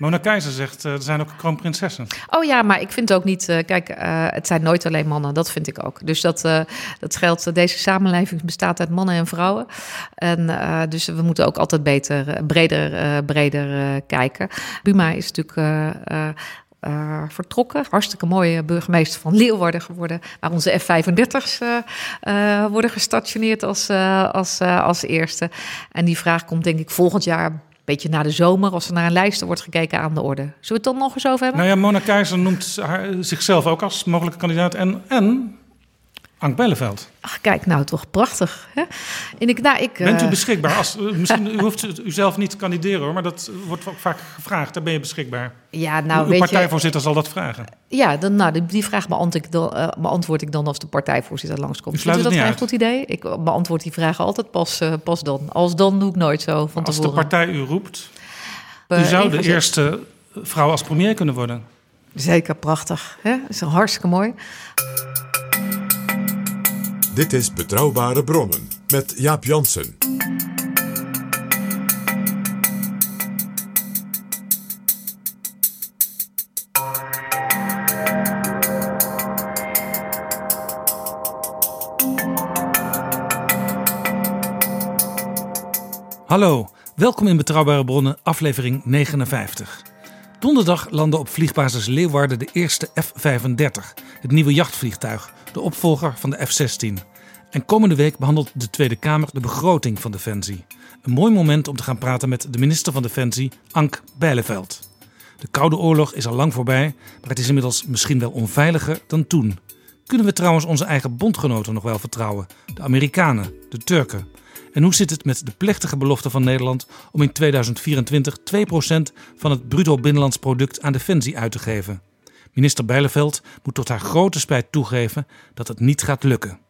Mona Keizer zegt, uh, er zijn ook kroonprinsessen. Oh ja, maar ik vind ook niet... Uh, kijk, uh, het zijn nooit alleen mannen, dat vind ik ook. Dus dat, dat geldt, deze samenleving bestaat uit mannen en vrouwen. En dus we moeten ook altijd beter, breder, breder kijken. Buma is natuurlijk... Vertrokken. Hartstikke mooie burgemeester van Leeuwarden geworden. Waar onze F-35's uh, uh, worden gestationeerd als, als, als eerste. En die vraag komt denk ik volgend jaar beetje na de zomer, als er naar een lijst wordt gekeken aan de orde. Zullen we het dan nog eens over hebben? Nou ja, Mona Keizer noemt haar, zichzelf ook als mogelijke kandidaat. En, en Ank Belleveld. Ach, kijk, nou toch prachtig. Hè? En ik, nou, ik, Bent u beschikbaar? Als, misschien, u hoeft u zelf niet te kandideren hoor, maar dat wordt vaak gevraagd. Dan ben je beschikbaar. Ja, nou, Uw partijvoorzitter zal dat vragen. Ja, dan, nou, die, vraag beantwoord ik, dan, uh, beantwoord ik dan als de partijvoorzitter langskomt. Vindt u dat een goed idee? Ik beantwoord die vragen altijd pas, uh, pas dan. Als dan doe ik nooit zo van Als tevoren. de partij u roept, u zou de eerste vrouw als premier kunnen worden. Zeker, prachtig. Hè? Dat is hartstikke mooi. Dit is Betrouwbare Bronnen met Jaap Jansen. Hallo, welkom in Betrouwbare Bronnen, aflevering 59. Donderdag landde op vliegbasis Leeuwarden de eerste F-35, het nieuwe jachtvliegtuig, de opvolger van de F-16. En komende week behandelt de Tweede Kamer de begroting van Defensie. Een mooi moment om te gaan praten met de minister van Defensie, Ank Bijleveld. De Koude Oorlog is al lang voorbij, maar het is inmiddels misschien wel onveiliger dan toen. Kunnen we trouwens onze eigen bondgenoten nog wel vertrouwen? De Amerikanen, de Turken. En hoe zit het met de plechtige belofte van Nederland om in 2024 2% van het bruto binnenlands product aan defensie uit te geven? Minister Bijleveld moet tot haar grote spijt toegeven dat het niet gaat lukken.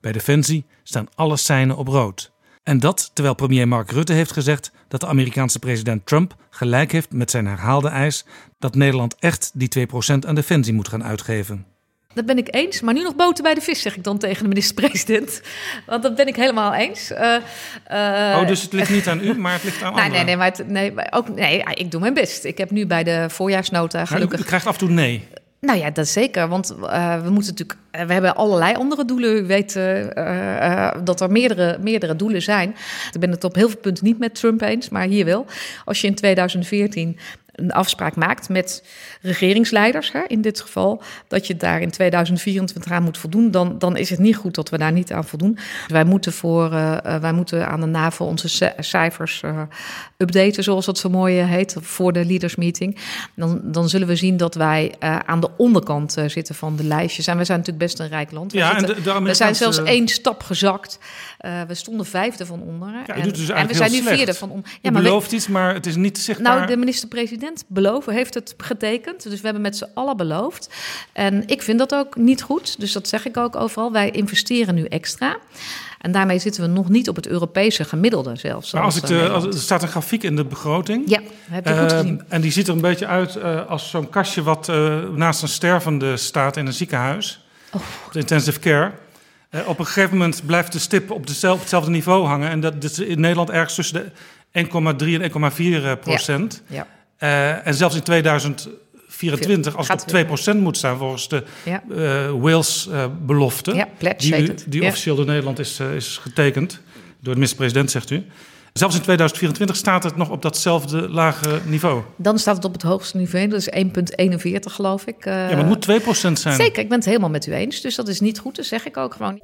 Bij Defensie staan alle seinen op rood. En dat terwijl premier Mark Rutte heeft gezegd dat de Amerikaanse president Trump gelijk heeft met zijn herhaalde eis dat Nederland echt die 2% aan defensie moet gaan uitgeven. Dat ben ik eens, maar nu nog boter bij de vis, zeg ik dan tegen de minister-president. Want dat ben ik helemaal eens. Uh, uh, oh, dus het ligt niet aan u, maar het ligt aan nee, anderen? Nee, nee, maar het, nee, ook, nee, ik doe mijn best. Ik heb nu bij de voorjaarsnota gelukkig... u, u krijgt af en toe nee. Nou ja, dat zeker. Want uh, we moeten natuurlijk. We hebben allerlei andere doelen. U weet uh, dat er meerdere, meerdere doelen zijn. Ik ben het op heel veel punten niet met Trump eens, maar hier wel. Als je in 2014 een afspraak maakt met regeringsleiders, hè, in dit geval, dat je daar in 2024 aan moet voldoen, dan, dan is het niet goed dat we daar niet aan voldoen. Wij moeten, voor, uh, wij moeten aan de NAVO onze cijfers uh, updaten, zoals dat zo mooi heet, voor de leaders meeting. Dan, dan zullen we zien dat wij uh, aan de onderkant zitten van de lijstjes. En we zijn natuurlijk best een rijk land. We, ja, zitten, en de, de we zijn zelfs één stap gezakt. We stonden vijfde van. Ja, en, dus en we zijn nu vierde van onderen. Ja, maar belooft we, iets, maar het is niet zichtbaar. Nou, de minister-president beloven, heeft het getekend. Dus we hebben met z'n allen beloofd. En ik vind dat ook niet goed. Dus dat zeg ik ook overal. Wij investeren nu extra. En daarmee zitten we nog niet op het Europese gemiddelde zelfs. Maar als ik de, als, er staat een grafiek in de begroting. Ja, heb je goed gezien. En die ziet er een beetje uit uh, als zo'n kastje wat uh, naast een stervende staat in een ziekenhuis. Oh. De intensive care. Uh, op een gegeven moment blijft de stip op, dezelfde, hetzelfde niveau hangen. En dat is in Nederland ergens tussen de 1,3 en 1,4 procent. Ja. ja. Uh, en zelfs in 2024, als het op 2% moet staan volgens de ja. uh, Wales-belofte, ja, die, officieel door Nederland is, is getekend, door de minister-president, zegt u. Zelfs in 2024 staat het nog op datzelfde lage niveau. Dan staat het op het hoogste niveau, dat is 1,41 geloof ik. ja, maar het moet 2% zijn. Zeker, ik ben het helemaal met u eens, dus dat is niet goed, dat zeg ik ook gewoon.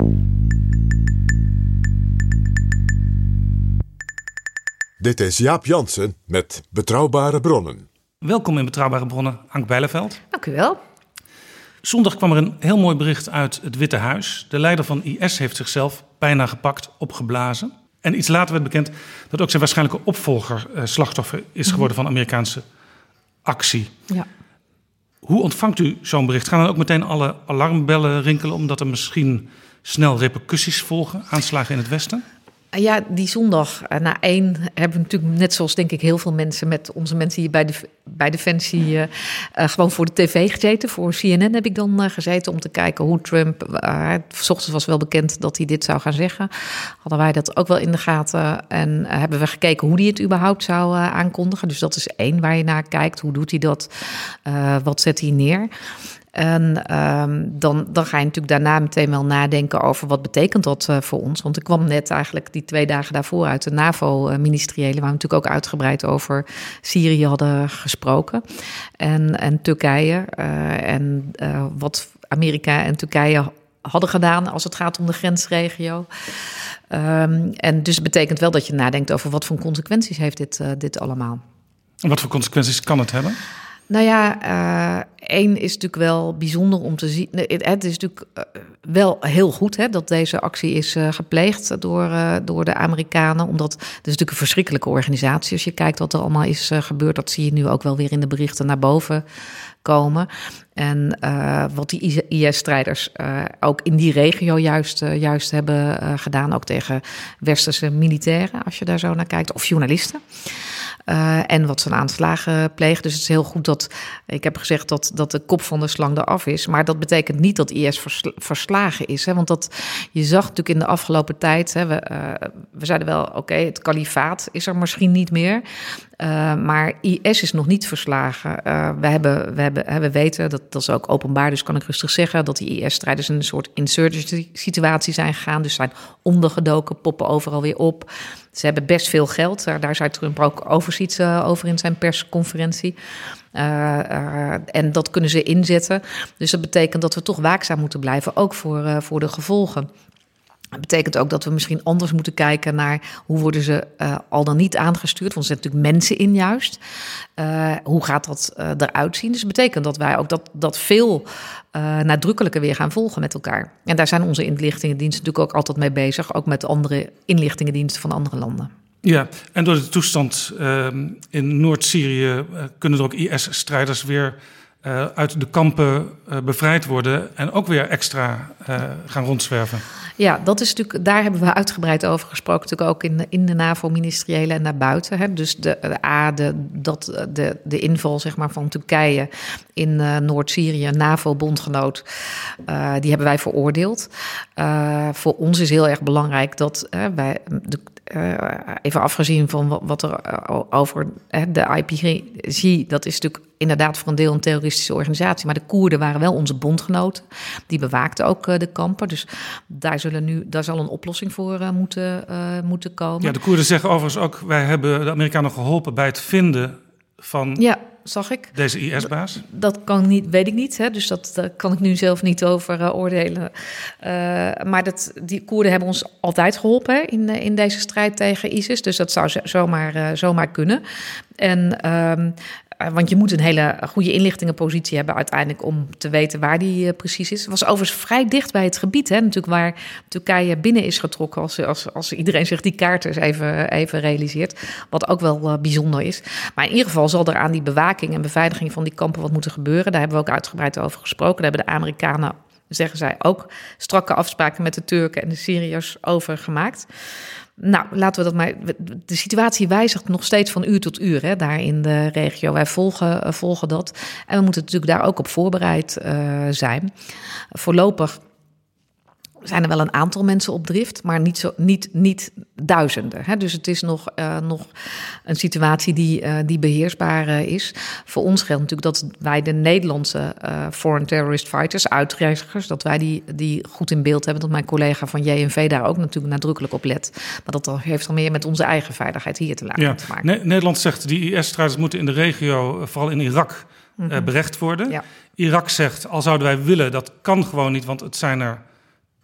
Dit is Jaap Jansen met Betrouwbare Bronnen. Welkom in Betrouwbare Bronnen, Ank Bijleveld. Dank u wel. Zondag kwam er een heel mooi bericht uit het Witte Huis. De leider van IS heeft zichzelf bijna gepakt, opgeblazen. En iets later werd bekend dat ook zijn waarschijnlijke opvolger uh, slachtoffer is geworden van Amerikaanse actie. Ja. Hoe ontvangt u zo'n bericht? Gaan dan ook meteen alle alarmbellen rinkelen omdat er misschien snel repercussies volgen, aanslagen in het Westen? Ja, die zondag uh, na één hebben we natuurlijk, net zoals denk ik heel veel mensen met onze mensen hier bij, de, bij Defensie, uh, uh, gewoon voor de tv gezeten. Voor CNN heb ik dan gezeten om te kijken hoe Trump. s ochtends was wel bekend dat hij dit zou gaan zeggen. Hadden wij dat ook wel in de gaten en hebben we gekeken hoe hij het überhaupt zou aankondigen. Dus dat is één waar je naar kijkt. Hoe doet hij dat? wat zet hij neer? En um, dan, dan ga je natuurlijk daarna meteen wel nadenken over wat betekent dat uh, voor ons. Want ik kwam net eigenlijk die twee dagen daarvoor uit de NAVO-ministeriële, waar we natuurlijk ook uitgebreid over Syrië hadden gesproken. En, en Turkije. Uh, en uh, wat Amerika en Turkije hadden gedaan als het gaat om de grensregio. Um, en dus betekent wel dat je nadenkt over wat voor consequenties heeft dit, dit allemaal. En wat voor consequenties kan het hebben? Nou ja, uh, één is natuurlijk wel bijzonder om te zien. Het is natuurlijk uh, wel heel goed hè, dat deze actie is uh, gepleegd door, door de Amerikanen. Omdat het is natuurlijk een verschrikkelijke organisatie. Als je kijkt wat er allemaal is gebeurd, dat zie je nu ook wel weer in de berichten naar boven komen. En wat die IS-strijders ook in die regio juist, juist hebben gedaan, ook tegen westerse militairen, als je daar zo naar kijkt, of journalisten. Uh, en wat zijn aanslagen pleegt. Dus het is heel goed dat. Ik heb gezegd dat, dat de kop van de slang eraf is. Maar dat betekent niet dat IS verslagen is. Hè? Want dat, je zag natuurlijk in de afgelopen tijd. Hè, we, uh, we zeiden wel: oké, het kalifaat is er misschien niet meer. Uh, maar IS is nog niet verslagen. we, hebben, we, hebben, we weten, dat, dat is ook openbaar, dus kan ik rustig zeggen, dat die IS-strijders in een soort insurgency-situatie zijn gegaan. Dus zijn ondergedoken, poppen overal weer op. Ze hebben best veel geld. Daar zei Trump ook overziet over in zijn persconferentie. Uh, uh, en dat kunnen ze inzetten. Dus dat betekent dat we toch waakzaam moeten blijven, ook voor, uh, voor de gevolgen. Dat betekent ook dat we misschien anders moeten kijken naar hoe worden ze uh, al dan niet aangestuurd. Want er zitten natuurlijk mensen in juist. Uh, hoe gaat dat uh, eruit zien? Dus dat betekent dat wij ook dat, dat veel nadrukkelijker weer gaan volgen met elkaar. En daar zijn onze inlichtingendiensten natuurlijk ook altijd mee bezig. Ook met andere inlichtingendiensten van andere landen. Ja, en door de toestand ehm, in Noord-Syrië kunnen er ook IS-strijders weer uit de kampen bevrijd worden en ook weer extra gaan rondzwerven. Ja, dat is natuurlijk, daar hebben we uitgebreid over gesproken, natuurlijk ook in, in de NAVO-ministeriële en naar buiten. Hè. Dus de, A, de, dat, de, de inval zeg maar, van Turkije in Noord-Syrië, NAVO-bondgenoot, die hebben wij veroordeeld. voor ons is heel erg belangrijk dat wij de, uh, even afgezien van wat, er uh, over de IPG, dat is natuurlijk inderdaad voor een deel een terroristische organisatie. Maar de Koerden waren wel onze bondgenoten. Die bewaakten ook de kampen. Dus daar, zullen nu, daar zal een oplossing voor moeten, moeten komen. Ja, de Koerden zeggen overigens ook: wij hebben de Amerikanen geholpen bij het vinden van. Ja zag ik. Deze IS-baas? Dat kan niet, weet ik niet. Hè? Dus dat, daar kan ik nu zelf niet over uh, oordelen. Uh, maar dat, die Koerden hebben ons altijd geholpen in, in deze strijd tegen ISIS. Dus dat zou zomaar, zomaar kunnen. En um, eh, want je moet een hele goede inlichtingenpositie hebben uiteindelijk om te weten waar die uh, precies is. Het was overigens vrij dicht bij het gebied, hè, natuurlijk waar Turkije binnen is getrokken. Als, als, als iedereen zich die kaarten eens even, even realiseert. Wat ook wel uh, bijzonder is. Maar in ieder geval zal er aan die bewaking en beveiliging van die kampen wat moeten gebeuren. Daar hebben we ook uitgebreid over gesproken. Daar hebben de Amerikanen, zeggen zij, ook strakke afspraken met de Turken en de Syriërs over gemaakt. Nou, laten we dat maar. De situatie wijzigt nog steeds van uur tot uur hè, daar in de regio. Wij volgen, uh, volgen dat. En we moeten natuurlijk daar ook op voorbereid uh, zijn. Voorlopig zijn er wel een aantal mensen op drift, maar niet, zo, niet, niet duizenden. Hè? Dus het is nog, uh, nog een situatie die, uh, die beheersbaar uh, is. Voor ons geldt natuurlijk dat wij de Nederlandse foreign terrorist fighters, uitreizigers, dat wij die, die goed in beeld hebben. Dat mijn collega van JNV daar ook natuurlijk nadrukkelijk op let. Maar dat heeft dan meer met onze eigen veiligheid hier te, laten, ja. te maken. Ne Nederland zegt die IS-strijders moeten in de regio, vooral in Irak, mm -hmm. berecht worden. Ja. Irak zegt, al zouden wij willen, dat kan gewoon niet, want het zijn er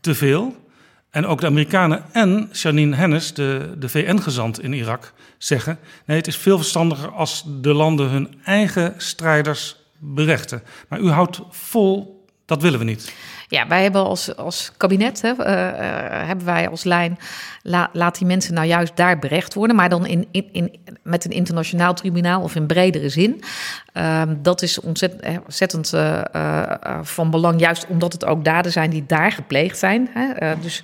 te veel. En ook de Amerikanen en Janine Hennis, de, de VN-gezant in Irak, zeggen: nee, het is veel verstandiger als de landen hun eigen strijders berechten. Maar u houdt vol, dat willen we niet. Ja, wij hebben als, als kabinet, hè, uh, uh, hebben wij als lijn, la, laat die mensen nou juist daar berecht worden, maar dan in, in, in, met een internationaal tribunaal of in bredere zin. Uh, dat is ontzettend, ontzettend van belang, juist omdat het ook daden zijn die daar gepleegd zijn. Hè. dus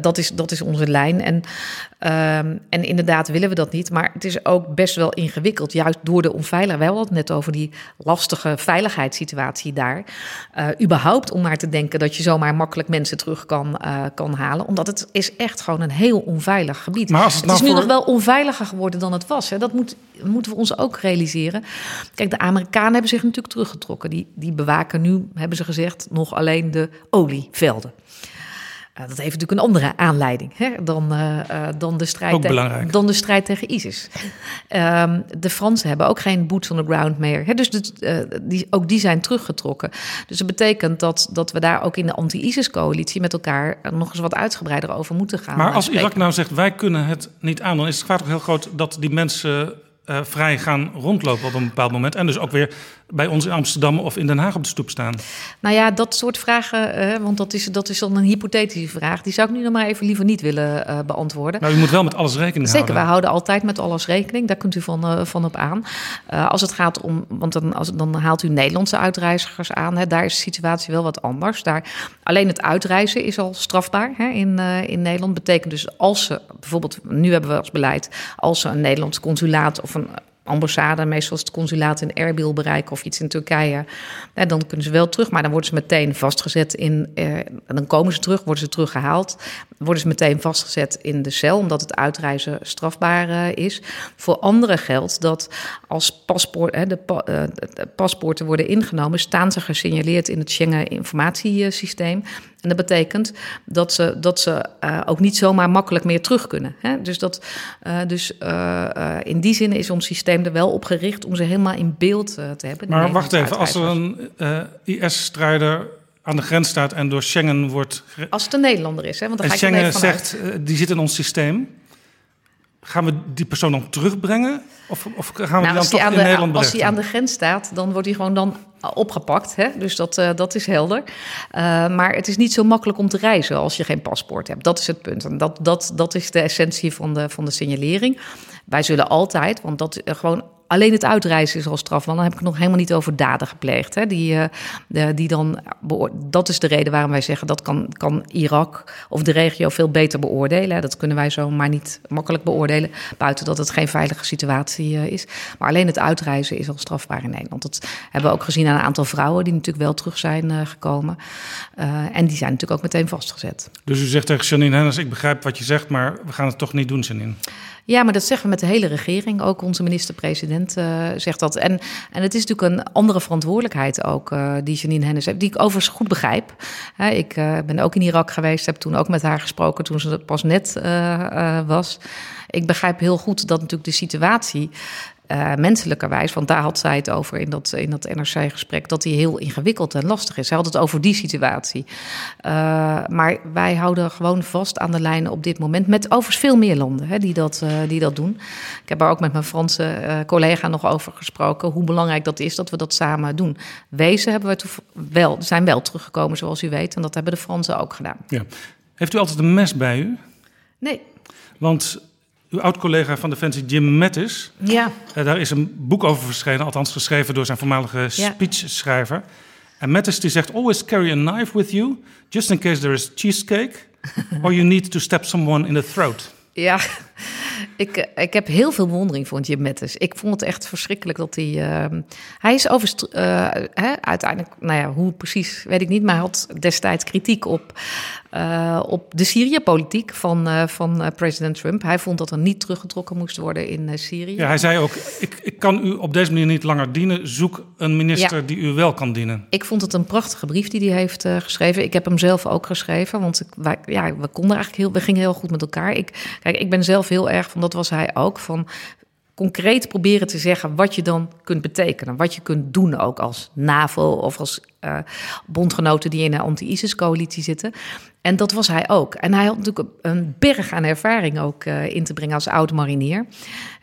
dat, is, dat is onze lijn. En, ehm, en inderdaad willen we dat niet, maar het is ook best wel ingewikkeld, juist door de onveiligheid. Hadden het net over die lastige veiligheidssituatie daar. überhaupt om maar te denken dat je zomaar makkelijk mensen terug kan, kan halen, omdat het is echt gewoon een heel onveilig gebied. Maar als het, het nou is nu nog wel onveiliger geworden dan het was. Hè. Dat moet, moeten we ons ook realiseren. Kijk, de Amerikanen hebben zich natuurlijk teruggetrokken. Die, die bewaken nu, hebben ze gezegd, nog alleen de olievelden. Uh, dat heeft natuurlijk een andere aanleiding hè, dan, uh, uh, dan, de strijd tegen, dan de strijd tegen ISIS. Um, de Fransen hebben ook geen boots on the ground meer. Hè, dus de, die, ook die zijn teruggetrokken. Dus dat betekent dat, dat we daar ook in de anti-ISIS-coalitie met elkaar nog eens wat uitgebreider over moeten gaan. Maar als Irak nou zegt, wij kunnen het niet aan, dan is het vaak toch heel groot dat die mensen uh, vrij gaan rondlopen op een bepaald moment. En dus ook weer bij ons in Amsterdam of in Den Haag op de stoep staan. Nou ja, dat soort vragen, uh, want dat is, dat is dan een hypothetische vraag. Die zou ik nu nog maar even liever niet willen uh, beantwoorden. Nou, u moet wel met alles rekening Zeker, houden. Zeker, wij houden altijd met alles rekening. Daar kunt u van, van op aan. als het gaat om, want dan, als, dan haalt u Nederlandse uitreizigers aan. Hè, daar is de situatie wel wat anders. Daar, alleen het uitreizen is al strafbaar hè, in, in Nederland. Betekent dus als ze, bijvoorbeeld, nu hebben we als beleid, als ze een Nederlands consulaat of een ambassade, meestal het consulaat in Erbil bereiken of iets in Turkije, ja, dan kunnen ze wel terug, maar dan worden ze meteen vastgezet in, eh, dan komen ze terug, worden ze teruggehaald, worden ze meteen vastgezet in de cel, omdat het uitreizen strafbaar uh, is. Voor anderen geldt dat als paspoort, hè, de, de paspoorten worden ingenomen, staan ze gesignaleerd in het Schengen informatiesysteem. En dat betekent dat ze, dat ze uh, ook niet zomaar makkelijk meer terug kunnen. Hè? Dus, dat, uh, dus uh, in die zin is ons systeem er wel op gericht om ze helemaal in beeld te hebben. Maar wacht even, als er een IS-strijder aan de grens staat en door Schengen wordt. Als het een Nederlander is, hè? Want dan en ga ik Schengen zegt, die zit in ons systeem. Gaan we die persoon dan terugbrengen? Of, of gaan we nou, die dan toch die in de, Nederland Als hij aan de grens staat, dan wordt hij gewoon dan opgepakt. Hè? Dus dat, uh, dat is helder. Uh, maar het is niet zo makkelijk om te reizen als je geen paspoort hebt. Dat is het punt. En dat, dat, dat is de essentie van de, van de signalering. Wij zullen altijd, want dat uh, gewoon alleen het uitreizen is al straf. Want dan heb ik nog helemaal niet over daden gepleegd. Hè? Die, de, die dan dat is de reden waarom wij zeggen dat kan, kan Irak of de regio veel beter beoordelen. Dat kunnen wij zo maar niet makkelijk beoordelen. Buiten dat het geen veilige situatie uh, is. Maar alleen het uitreizen is al strafbaar in Nederland. Dat hebben we ook gezien aan een aantal vrouwen die natuurlijk wel terug zijn uh, gekomen. en die zijn natuurlijk ook meteen vastgezet. Dus u zegt tegen Janine Hennis: Ik begrijp wat je zegt, maar we gaan het toch niet doen, Janine. Ja, maar dat zeggen we met de hele regering. Ook onze minister-president uh, zegt dat. En, en het is natuurlijk een andere verantwoordelijkheid ook uh, die Janine Hennis heeft, die ik overigens goed begrijp. Ik uh, ben ook in Irak geweest, heb toen ook met haar gesproken toen ze pas net was. Ik begrijp heel goed dat natuurlijk de situatie uh, menselijkerwijs, want daar had zij het over in dat, in dat NRC-gesprek, dat die heel ingewikkeld en lastig is. Zij had het over die situatie. Uh, maar wij houden gewoon vast aan de lijnen op dit moment, met overigens veel meer landen hè, die, dat, uh, die dat doen. Ik heb er ook met mijn Franse collega nog over gesproken, hoe belangrijk dat is dat we dat samen doen. Wezen hebben we wel, zijn wel teruggekomen, zoals u weet, en dat hebben de Fransen ook gedaan. Ja. Heeft u altijd een mes bij u? Nee. Want uw oud-collega van Defensie, Jim Mattis. Ja. Uh, daar is een boek over verschenen, althans geschreven door zijn voormalige Ja. speechschrijver. En Mattis die zegt: Always carry a knife with you, just in case there is cheesecake, or you need to stab someone in the throat. Ja, ik, ik heb heel veel bewondering voor Jim Mattis. Ik vond het echt verschrikkelijk dat hij... Uh, hij is uh, hè, uiteindelijk... Nou ja, hoe precies, weet ik niet. Maar hij had destijds kritiek op, uh, op de Syrië-politiek van, van president Trump. Hij vond dat er niet teruggetrokken moest worden in Syrië. Ja, hij zei ook, ik, ik kan u op deze manier niet langer dienen. Zoek een minister ja. die u wel kan dienen. Ik vond het een prachtige brief die hij heeft geschreven. Ik heb hem zelf ook geschreven, want ik, wij, ja, we konden eigenlijk heel... We gingen heel goed met elkaar. Ik, kijk, ik ben zelf heel erg van, dat was hij ook, van concreet proberen te zeggen wat je dan kunt betekenen. Wat je kunt doen ook als NAVO of als uh, bondgenoten die in een anti-ISIS-coalitie zitten. En dat was hij ook. En hij had natuurlijk een berg aan ervaring ook uh, in te brengen als oud-marinier.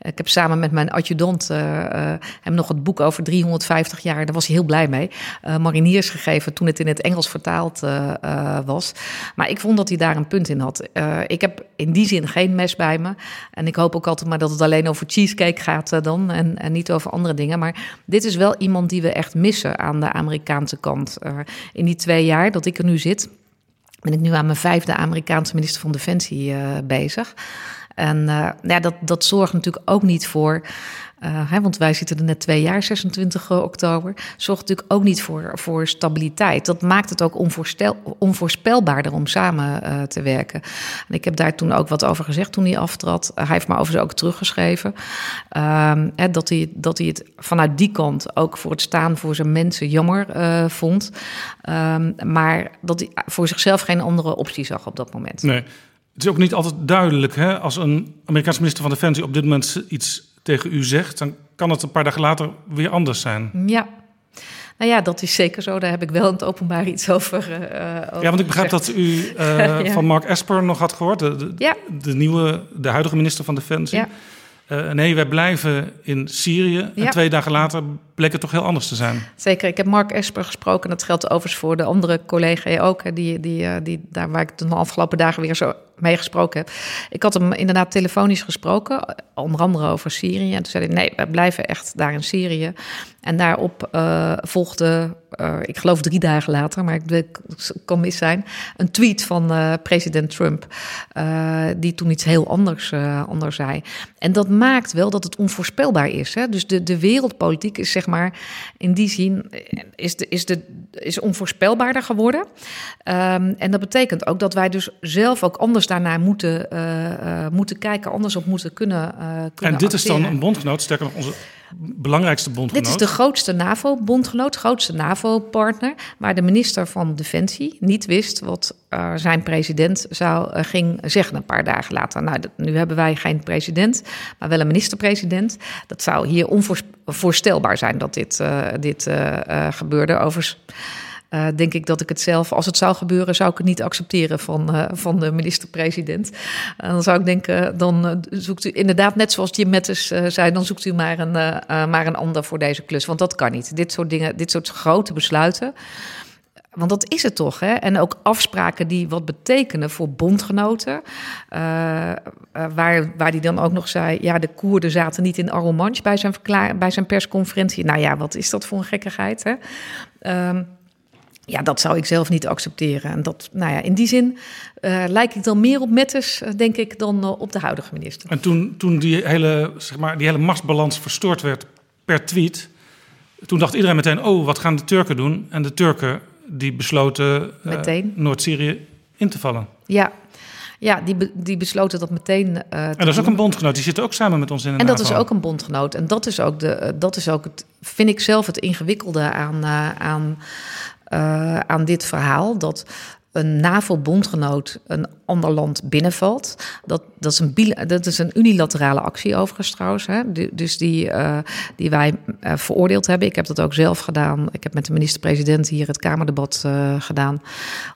Ik heb samen met mijn adjudant uh, hem nog het boek over 350 jaar, daar was hij heel blij mee, mariniers gegeven toen het in het Engels vertaald was. Maar ik vond dat hij daar een punt in had. ik heb in die zin geen mes bij me. En ik hoop ook altijd maar dat het alleen over cheesecake gaat dan en, en niet over andere dingen. Maar dit is wel iemand die we echt missen aan de Amerikaanse kant. in die twee jaar dat ik er nu zit ben ik nu aan mijn vijfde Amerikaanse minister van Defensie uh, bezig. En uh, ja, dat, dat zorgt natuurlijk ook niet voor uh, want wij zitten er net twee jaar, 26 oktober. Zorgt natuurlijk ook niet voor, voor stabiliteit. Dat maakt het ook onvoorspelbaarder om samen uh, te werken. En ik heb daar toen ook wat over gezegd toen hij aftrad. Hij heeft me overigens ook teruggeschreven. Ehm, hè, dat, hij, dat hij het vanuit die kant ook voor het staan voor zijn mensen jammer vond. Um, maar dat hij voor zichzelf geen andere optie zag op dat moment. Nee. Het is ook niet altijd duidelijk hè, als een Amerikaanse minister van Defensie op dit moment iets tegen u zegt, dan kan het een paar dagen later weer anders zijn. Ja. Nou ja, dat is zeker zo. Daar heb ik wel in het openbaar iets over. Uh, over ja, want ik begrijp dat u uh, ja. van Mark Esper nog had gehoord, de, de, ja. de, nieuwe, de huidige minister van Defensie. Ja. Uh, nee, wij blijven in Syrië. En twee dagen later bleek het toch heel anders te zijn. Zeker. Ik heb Mark Esper gesproken. Dat geldt overigens voor de andere collega ook. Die, die, die, daar waar ik de afgelopen dagen weer zo mee gesproken heb. Ik had hem inderdaad telefonisch gesproken, onder andere over Syrië. En toen zei hij, nee, we blijven echt daar in Syrië. En daarop uh, volgde, uh, ik geloof drie dagen later, maar ik, kan mis zijn, een tweet van uh, president Trump, die toen iets heel anders, anders zei. En dat maakt wel dat het onvoorspelbaar is. Hè? Dus de, de wereldpolitiek is zeg maar in die zin is, de, is, de, is onvoorspelbaarder geworden. Um, en dat betekent ook dat wij dus zelf ook anders daarnaar moeten, uh, uh, moeten kijken, anders op moeten kunnen. Uh, kunnen en dit is dan een bondgenoot, sterker nog onze belangrijkste bondgenoot. Dit is de grootste NAVO-bondgenoot, grootste NAVO-partner, waar de minister van Defensie niet wist wat zijn president zou, ging zeggen een paar dagen later. Nou, nu hebben wij geen president, maar wel een minister-president. Dat zou hier onvoorstelbaar zijn dat dit, dit gebeurde. Overigens uh, denk ik dat ik het zelf, als het zou gebeuren, zou ik het niet accepteren van, uh, van de minister-president. Uh, dan zou ik denken, dan zoekt u inderdaad, net zoals Jim Mattis zei, dan zoekt u maar een, maar een ander voor deze klus. Want dat kan niet. Dit soort dingen, dit soort grote besluiten. Want dat is het toch, hè? En ook afspraken die wat betekenen voor bondgenoten. waar, waar die dan ook nog zei... ja, de Koerden zaten niet in Arromanche bij zijn, bij zijn persconferentie. Nou ja, wat is dat voor een gekkigheid, hè? Um, ja, dat zou ik zelf niet accepteren. En dat, nou ja, in die zin uh, lijk ik dan meer op Metters, eh, denk ik, dan uh, op de huidige minister. En toen, toen die, hele, zeg maar, die hele machtsbalans verstoord werd per tweet, toen dacht iedereen meteen: oh, wat gaan de Turken doen? En de Turken die besloten Noord-Syrië in te vallen. Ja, ja, die, die besloten dat meteen. Uh, en dat is ook een bondgenoot. Die zit ook samen met ons in. En dat is ook een bondgenoot. En dat is ook, de, dat is ook het, vind ik zelf, het ingewikkelde aan, uh, aan aan dit verhaal. Dat een NAVO-bondgenoot een ander land binnenvalt. Dat, dat, is, een, dat is een unilaterale actie overigens trouwens. Hè? dus die, uh, die wij uh, veroordeeld hebben. Ik heb dat ook zelf gedaan. Ik heb met de minister-president hier het Kamerdebat uh, gedaan.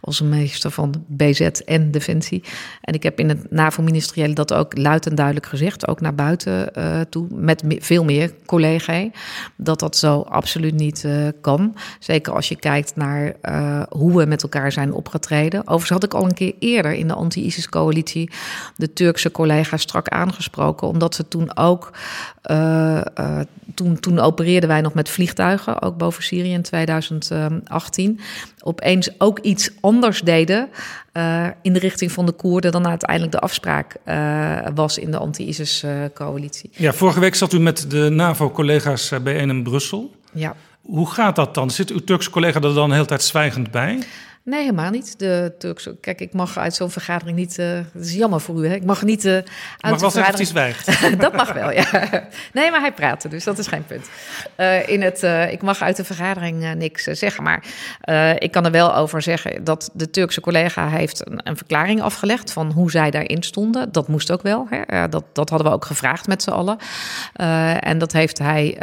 Als minister van BZ en Defensie. En ik heb in het NAVO-ministeriële dat ook luid en duidelijk gezegd. Ook naar buiten toe. Met me veel meer collega's. Dat dat zo absoluut niet kan. Zeker als je kijkt naar hoe we met elkaar zijn opgetreden. Overigens had ik al een keer eerder in de anti-ISIS-coalitie de Turkse collega's strak aangesproken. Omdat ze toen ook. Uh, uh, toen, toen opereerden wij nog met vliegtuigen, ook boven Syrië in 2018. Opeens ook iets anders deden uh, in de richting van de Koerden dan uiteindelijk de afspraak was in de anti-ISIS-coalitie. ja, vorige week zat u met de NAVO-collega's bijeen in Brussel. Ja. Hoe gaat dat dan? Zit uw Turkse collega er dan de hele tijd zwijgend bij? Nee, helemaal niet. De Turkse, kijk, ik mag uit zo'n vergadering niet. Uh, dat is jammer voor u, hè? Ik mag niet uh, uit mag de vergadering. zwijgt. dat mag wel, ja. Nee, maar hij praatte, dus dat is geen punt. Uh, in het, ik mag uit de vergadering niks zeggen, maar ik kan er wel over zeggen dat de Turkse collega heeft een, een verklaring afgelegd van hoe zij daarin stonden. Dat moest ook wel. Hè? dat, dat hadden we ook gevraagd met z'n allen. en dat heeft hij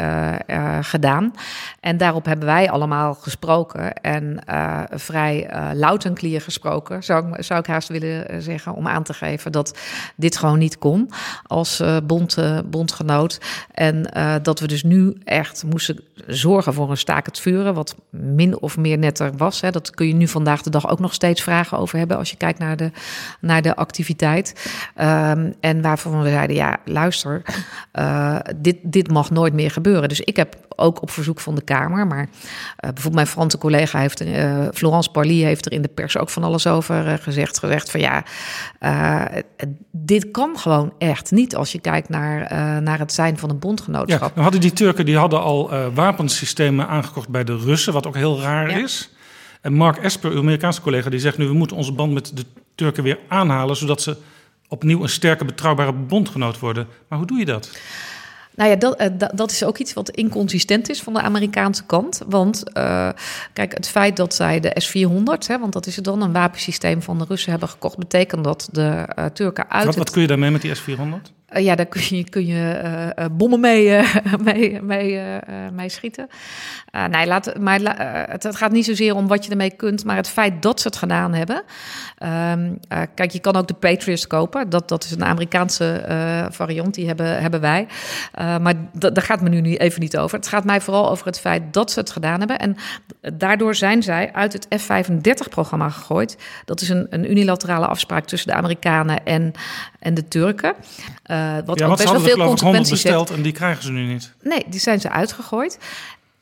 gedaan. En daarop hebben wij allemaal gesproken en vrij uh, en clear gesproken, zou ik, zou ik haast willen eh, zeggen, om aan te geven dat dit gewoon niet kon als uh, bond, bondgenoot. En dat we dus nu echt moesten zorgen voor een staak het vuren, wat min of meer netter was. Hè. Dat kun je nu vandaag de dag ook nog steeds vragen over hebben als je kijkt naar de, naar de activiteit. Um, en waarvan we zeiden, ja, luister, dit, dit mag nooit meer gebeuren. Dus ik heb ook op verzoek van de Kamer, maar bijvoorbeeld mijn Franse collega heeft, Florence Parly heeft er in de pers ook van alles over uh, gezegd. Gezegd van ja, dit kan gewoon echt niet als je kijkt naar, naar het zijn van een bondgenootschap. Ja, hadden die Turken die hadden al wapensystemen aangekocht bij de Russen, wat ook heel raar ja. is. En Mark Esper, uw Amerikaanse collega, die zegt nu we moeten onze band met de Turken weer aanhalen, zodat ze opnieuw een sterke, betrouwbare bondgenoot worden. Maar hoe doe je dat? Nou ja, dat, dat is ook iets wat inconsistent is van de Amerikaanse kant. Want uh, kijk, het feit dat zij de S-400, hè, want dat is het dan een wapensysteem van de Russen hebben gekocht, betekent dat de uh, Turken uit. Wat, wat kun je daarmee met die S-400? Uh, ja, daar kun je, kun je uh, bommen mee, mee, mee, schieten. nee, laat, maar het, gaat niet zozeer om wat je ermee kunt, maar het feit dat ze het gedaan hebben. Um, kijk, je kan ook de Patriots kopen. Dat, dat is een Amerikaanse variant, die hebben, hebben wij. maar daar gaat me nu even niet over. Het gaat mij vooral over het feit dat ze het gedaan hebben. En daardoor zijn zij uit het F-35-programma gegooid. Dat is een, een unilaterale afspraak tussen de Amerikanen en, en de Turken. Uh, wat ja, ook best wel veel consequenties besteld en die krijgen ze nu niet. Nee, die zijn ze uitgegooid.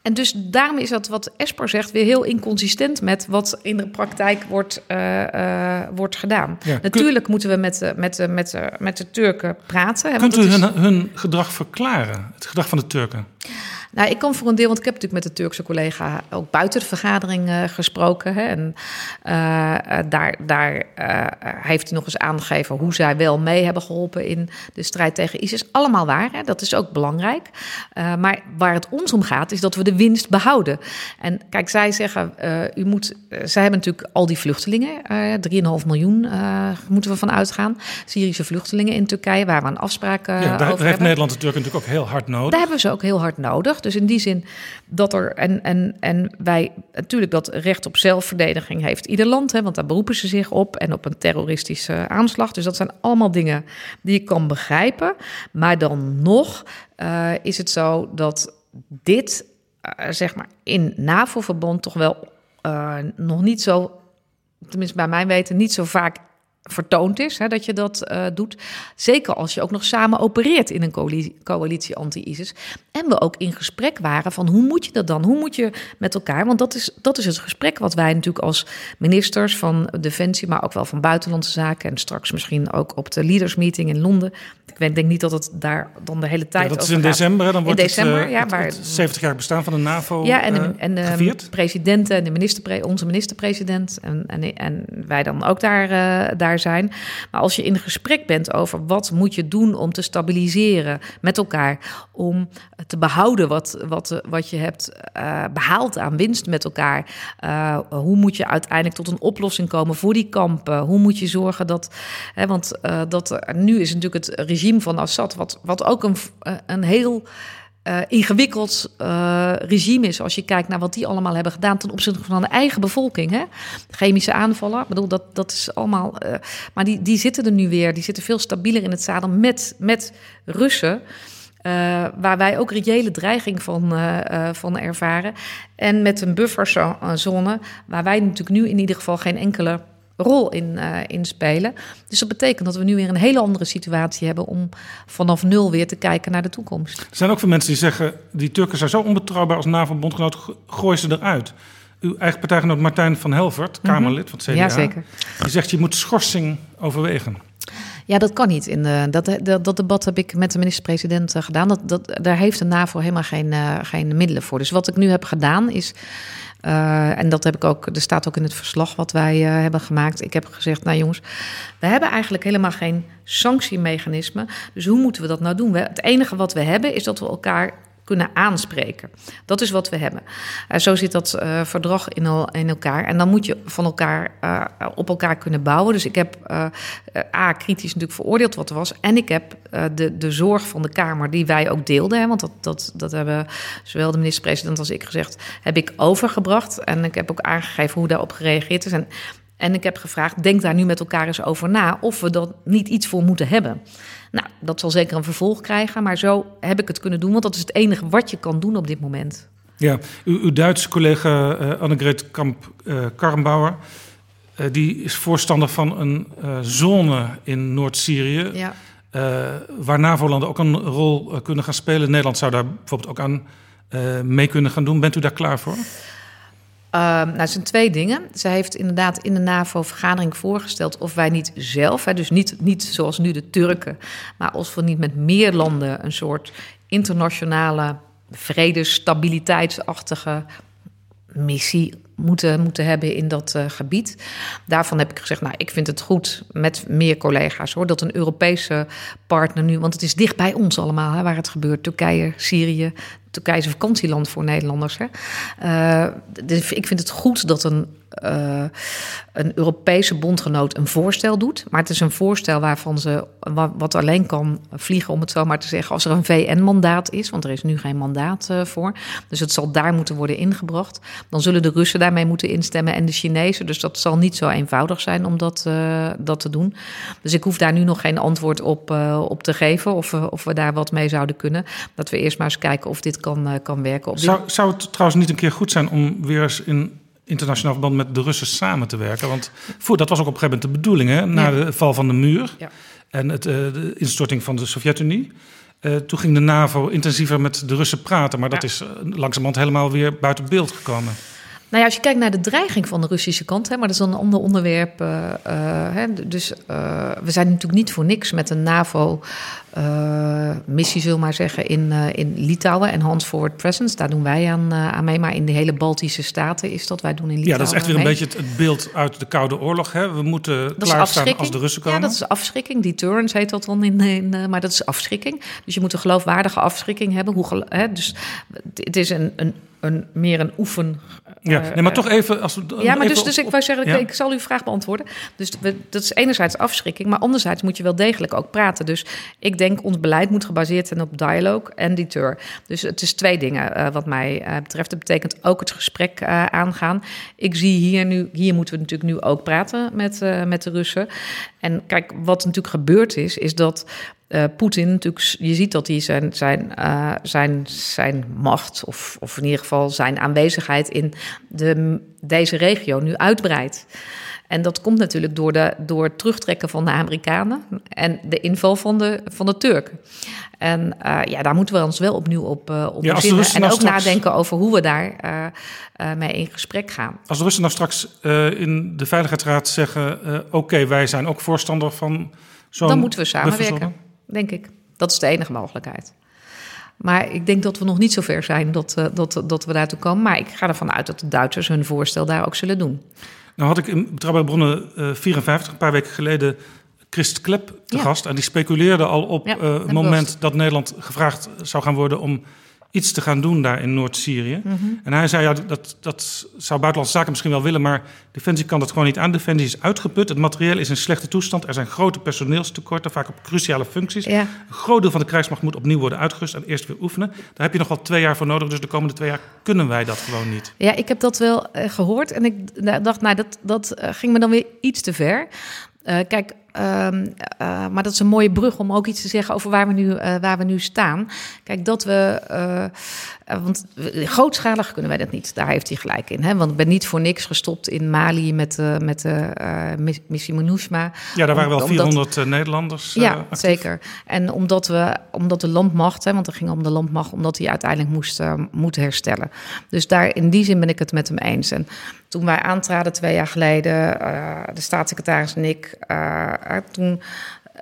En dus daarom is dat wat Esper zegt weer heel inconsistent met wat in de praktijk wordt, uh, uh, wordt gedaan. Ja, Natuurlijk moeten we met, met, met, met de Turken praten. Kunt u hun, hun gedrag verklaren, het gedrag van de Turken? Nou, ik kan voor een deel, want ik heb natuurlijk met de Turkse collega ook buiten de vergadering uh, gesproken. Hè, en uh, daar, daar uh, heeft hij nog eens aangegeven hoe zij wel mee hebben geholpen in de strijd tegen ISIS. Allemaal waar, hè, dat is ook belangrijk. maar waar het ons om gaat, is dat we de winst behouden. En kijk, zij zeggen, u moet, zij hebben natuurlijk al die vluchtelingen, 3,5 miljoen moeten we van uitgaan. Syrische vluchtelingen in Turkije, waar we een afspraak ja, daar, over heeft Nederland de Turken natuurlijk ook heel hard nodig. Daar hebben ze ook heel hard nodig. Dus in die zin dat er. En, en, en wij natuurlijk dat recht op zelfverdediging heeft ieder land, hè, want daar beroepen ze zich op. En op een terroristische aanslag. Dus dat zijn allemaal dingen die ik kan begrijpen. Maar dan nog uh, is het zo dat dit, uh, zeg maar, in NAVO-verband toch wel uh, nog niet zo. Tenminste, bij mijn weten, niet zo vaak vertoond is, hè, dat je dat uh, doet. Zeker als je ook nog samen opereert in een coalitie, coalitie anti-ISIS. En we ook in gesprek waren van hoe moet je dat dan? Hoe moet je met elkaar? Want dat is, dat is het gesprek wat wij natuurlijk als ministers van Defensie, maar ook wel van Buitenlandse Zaken en straks misschien ook op de Leaders Meeting in Londen. Ik denk niet dat het daar dan de hele tijd ja, dat is in december, dan wordt in december, het, uh, ja, maar, 70 jaar bestaan van de NAVO Ja, en, de, uh, en de presidenten en de minister, onze minister-president en, en, en wij dan ook daar, uh, zijn. Maar als je in gesprek bent over wat moet je doen om te stabiliseren met elkaar, om te behouden wat, wat, wat je hebt uh, behaald aan winst met elkaar. Uh, hoe moet je uiteindelijk tot een oplossing komen voor die kampen? Hoe moet je zorgen dat, hè, want uh, dat nu is natuurlijk het regime van Assad, wat, wat ook een, een heel uh, ingewikkeld uh, regime is. Als je kijkt naar wat die allemaal hebben gedaan ten opzichte van de eigen bevolking. Hè? Chemische aanvallen, ik bedoel, dat, dat is allemaal. Uh, maar die, die zitten er nu weer. Die zitten veel stabieler in het zadel met, met Russen. waar wij ook reële dreiging van, van ervaren. En met een bufferzone, waar wij natuurlijk nu in ieder geval geen enkele rol in, uh, in spelen. Dus dat betekent dat we nu weer een hele andere situatie hebben om vanaf nul weer te kijken naar de toekomst. Er zijn ook veel mensen die zeggen: die Turken zijn zo onbetrouwbaar als NAVO-bondgenoot, gooi ze eruit. Uw eigen partijgenoot Martijn van Helvert, Kamerlid van het CDA, ja, zeker. die zegt: je moet schorsing overwegen. Ja, dat kan niet. In de, dat, dat, dat debat heb ik met de minister-president eh, gedaan. Dat, dat, daar heeft de NAVO helemaal geen, uh, geen middelen voor. Dus wat ik nu heb gedaan is. Uh, en dat heb ik ook, er staat ook in het verslag wat wij uh, hebben gemaakt. Ik heb gezegd, nou jongens, we hebben eigenlijk helemaal geen sanctiemechanisme. Dus hoe moeten we dat nou doen? We, het enige wat we hebben is dat we elkaar kunnen aanspreken. Dat is wat we hebben. Uh, zo zit dat uh, verdrag in, al, in, elkaar. En dan moet je van elkaar uh, op elkaar kunnen bouwen. Dus ik heb A, kritisch natuurlijk veroordeeld wat er was. En ik heb de, de zorg van de Kamer, die wij ook deelden. Hè, want dat, dat, dat hebben zowel de minister-president als ik gezegd, heb ik overgebracht. En ik heb ook aangegeven hoe daarop gereageerd is. En, en ik heb gevraagd, denk daar nu met elkaar eens over na... of we dat niet iets voor moeten hebben. Nou, dat zal zeker een vervolg krijgen, maar zo heb ik het kunnen doen, want dat is het enige wat je kan doen op dit moment. Ja, uw, uw Duitse collega uh, Annegret Kamp-Karrenbauer, uh, uh, die is voorstander van een zone in Noord-Syrië, ja. waar NAVO-landen ook een rol kunnen gaan spelen. Nederland zou daar bijvoorbeeld ook aan mee kunnen gaan doen. Bent u daar klaar voor? Uh, nou, het zijn twee dingen. Zij heeft inderdaad in de NAVO-vergadering voorgesteld of wij niet zelf, hè, dus niet, niet zoals nu de Turken, maar als we niet met meer landen een soort internationale vredestabiliteitsachtige missie moeten, moeten hebben in dat uh, gebied. Daarvan heb ik gezegd, nou, ik vind het goed met meer collega's hoor, dat een Europese partner nu, want het is dicht bij ons allemaal hè, waar het gebeurt. Turkije, Syrië. Turkije is een vakantieland voor Nederlanders. Hè. Dus ik vind het goed dat een uh, een Europese bondgenoot een voorstel doet. Maar het is een voorstel waarvan ze wat alleen kan vliegen, om het zo maar te zeggen, als er een VN-mandaat is. Want er is nu geen mandaat uh, voor. Dus het zal daar moeten worden ingebracht. Dan zullen de Russen daarmee moeten instemmen en de Chinezen. Dus dat zal niet zo eenvoudig zijn om dat, uh, dat te doen. Dus ik hoef daar nu nog geen antwoord op, op te geven. Of, of we daar wat mee zouden kunnen. Dat we eerst maar eens kijken of dit kan, kan werken. Op zou, zou het trouwens niet een keer goed zijn om weer eens in internationaal verband met de Russen samen te werken. Want voor, dat was ook op een gegeven moment de bedoeling, hè, na ja. de val van de muur ja. en het, uh, de instorting van de Sovjet-Unie. Uh, toen ging de NAVO intensiever met de Russen praten, maar dat ja. is uh, langzamerhand helemaal weer buiten beeld gekomen. Nou ja, als je kijkt naar de dreiging van de Russische kant, hè, maar dat is een ander onderwerp. Uh, uh, hè, dus uh, we zijn natuurlijk niet voor niks met een NAVO-missie, zullen we maar zeggen, in, in Litouwen en Hand Forward Presence. Daar doen wij aan, aan mee, maar in de hele Baltische staten is dat. Wij doen in Litouwen. Ja, dat is echt weer mee. een beetje het, het, beeld uit de Koude Oorlog. Hè? We moeten klaarstaan als de Russen komen. Ja, dat is afschrikking. Deterrence heet dat dan in, in maar dat is afschrikking. Dus je moet een geloofwaardige afschrikking hebben. Hoe, hè, dus het is een, een een, meer een oefen. Ja, nee, maar toch even. Als we, ja, maar dus, dus ik wou zeggen, ja. ik, ik zal uw vraag beantwoorden. Dus we, dat is enerzijds afschrikking, maar anderzijds moet je wel degelijk ook praten. Dus ik denk, ons beleid moet gebaseerd zijn op dialoog en deter. Dus het is twee dingen uh, wat mij uh, betreft. Dat betekent ook het gesprek uh, aangaan. Ik zie hier nu, hier moeten we natuurlijk nu ook praten met, met de Russen. En kijk, wat natuurlijk gebeurd is, is dat uh, Poetin natuurlijk, je ziet dat hij zijn, zijn, uh, zijn, zijn macht, of, of in ieder geval zijn aanwezigheid in de, deze regio nu uitbreidt. En dat komt natuurlijk door, de, door het terugtrekken van de Amerikanen en de inval van de, van de Turken. En uh, ja, daar moeten we ons wel opnieuw op, uh, op ja. En nou ook straks... nadenken over hoe we daar uh, mee in gesprek gaan. Als de Russen nou straks in de Veiligheidsraad zeggen: Oké, okay, wij zijn ook voorstander van zo'n. Dan moeten we samenwerken denk ik. Dat is de enige mogelijkheid. Maar ik denk dat we nog niet zo ver zijn dat, uh, dat, dat we daartoe komen. Maar ik ga ervan uit dat de Duitsers hun voorstel daar ook zullen doen. Nou had ik in Betrouwbare Bronnen uh, 54, een paar weken geleden, Christ Klep te Ja. gast. En die speculeerde al op Ja, uh, heb het moment dat Nederland gevraagd zou gaan worden om iets te gaan doen daar in Noord-Syrië. Mhm. En hij zei, ja, dat, dat zou Buitenlandse Zaken misschien wel willen... maar Defensie kan dat gewoon niet aan. Defensie is uitgeput, het materieel is in slechte toestand... er zijn grote personeelstekorten, vaak op cruciale functies. Ja. Een groot deel van de krijgsmacht moet opnieuw worden uitgerust... en eerst weer oefenen. Daar heb je nog wel twee jaar voor nodig... dus de komende twee jaar kunnen wij dat gewoon niet. Ja, ik heb dat wel eh, gehoord en ik dacht, nou, dat, dat eh, ging me dan weer iets te ver. Eh, kijk, ehm, eh, maar dat is een mooie brug om ook iets te zeggen over waar we nu, eh, waar we nu staan. Kijk, dat we. eh, want grootschalig kunnen wij dat niet. Daar heeft hij gelijk in. Hè? Want ik ben niet voor niks gestopt in Mali met, met de mis- missie MINUSMA. Ja, daar waren wel Om- omdat- 400 eh, Nederlanders Ja, actief. zeker. En omdat, we, omdat de landmacht, hè, want het ging om de landmacht, omdat die uiteindelijk moest, moet herstellen. Dus daar, in die zin ben ik het met hem eens. En toen wij aantraden twee jaar geleden, eh, de staatssecretaris en ik, eh, eh, toen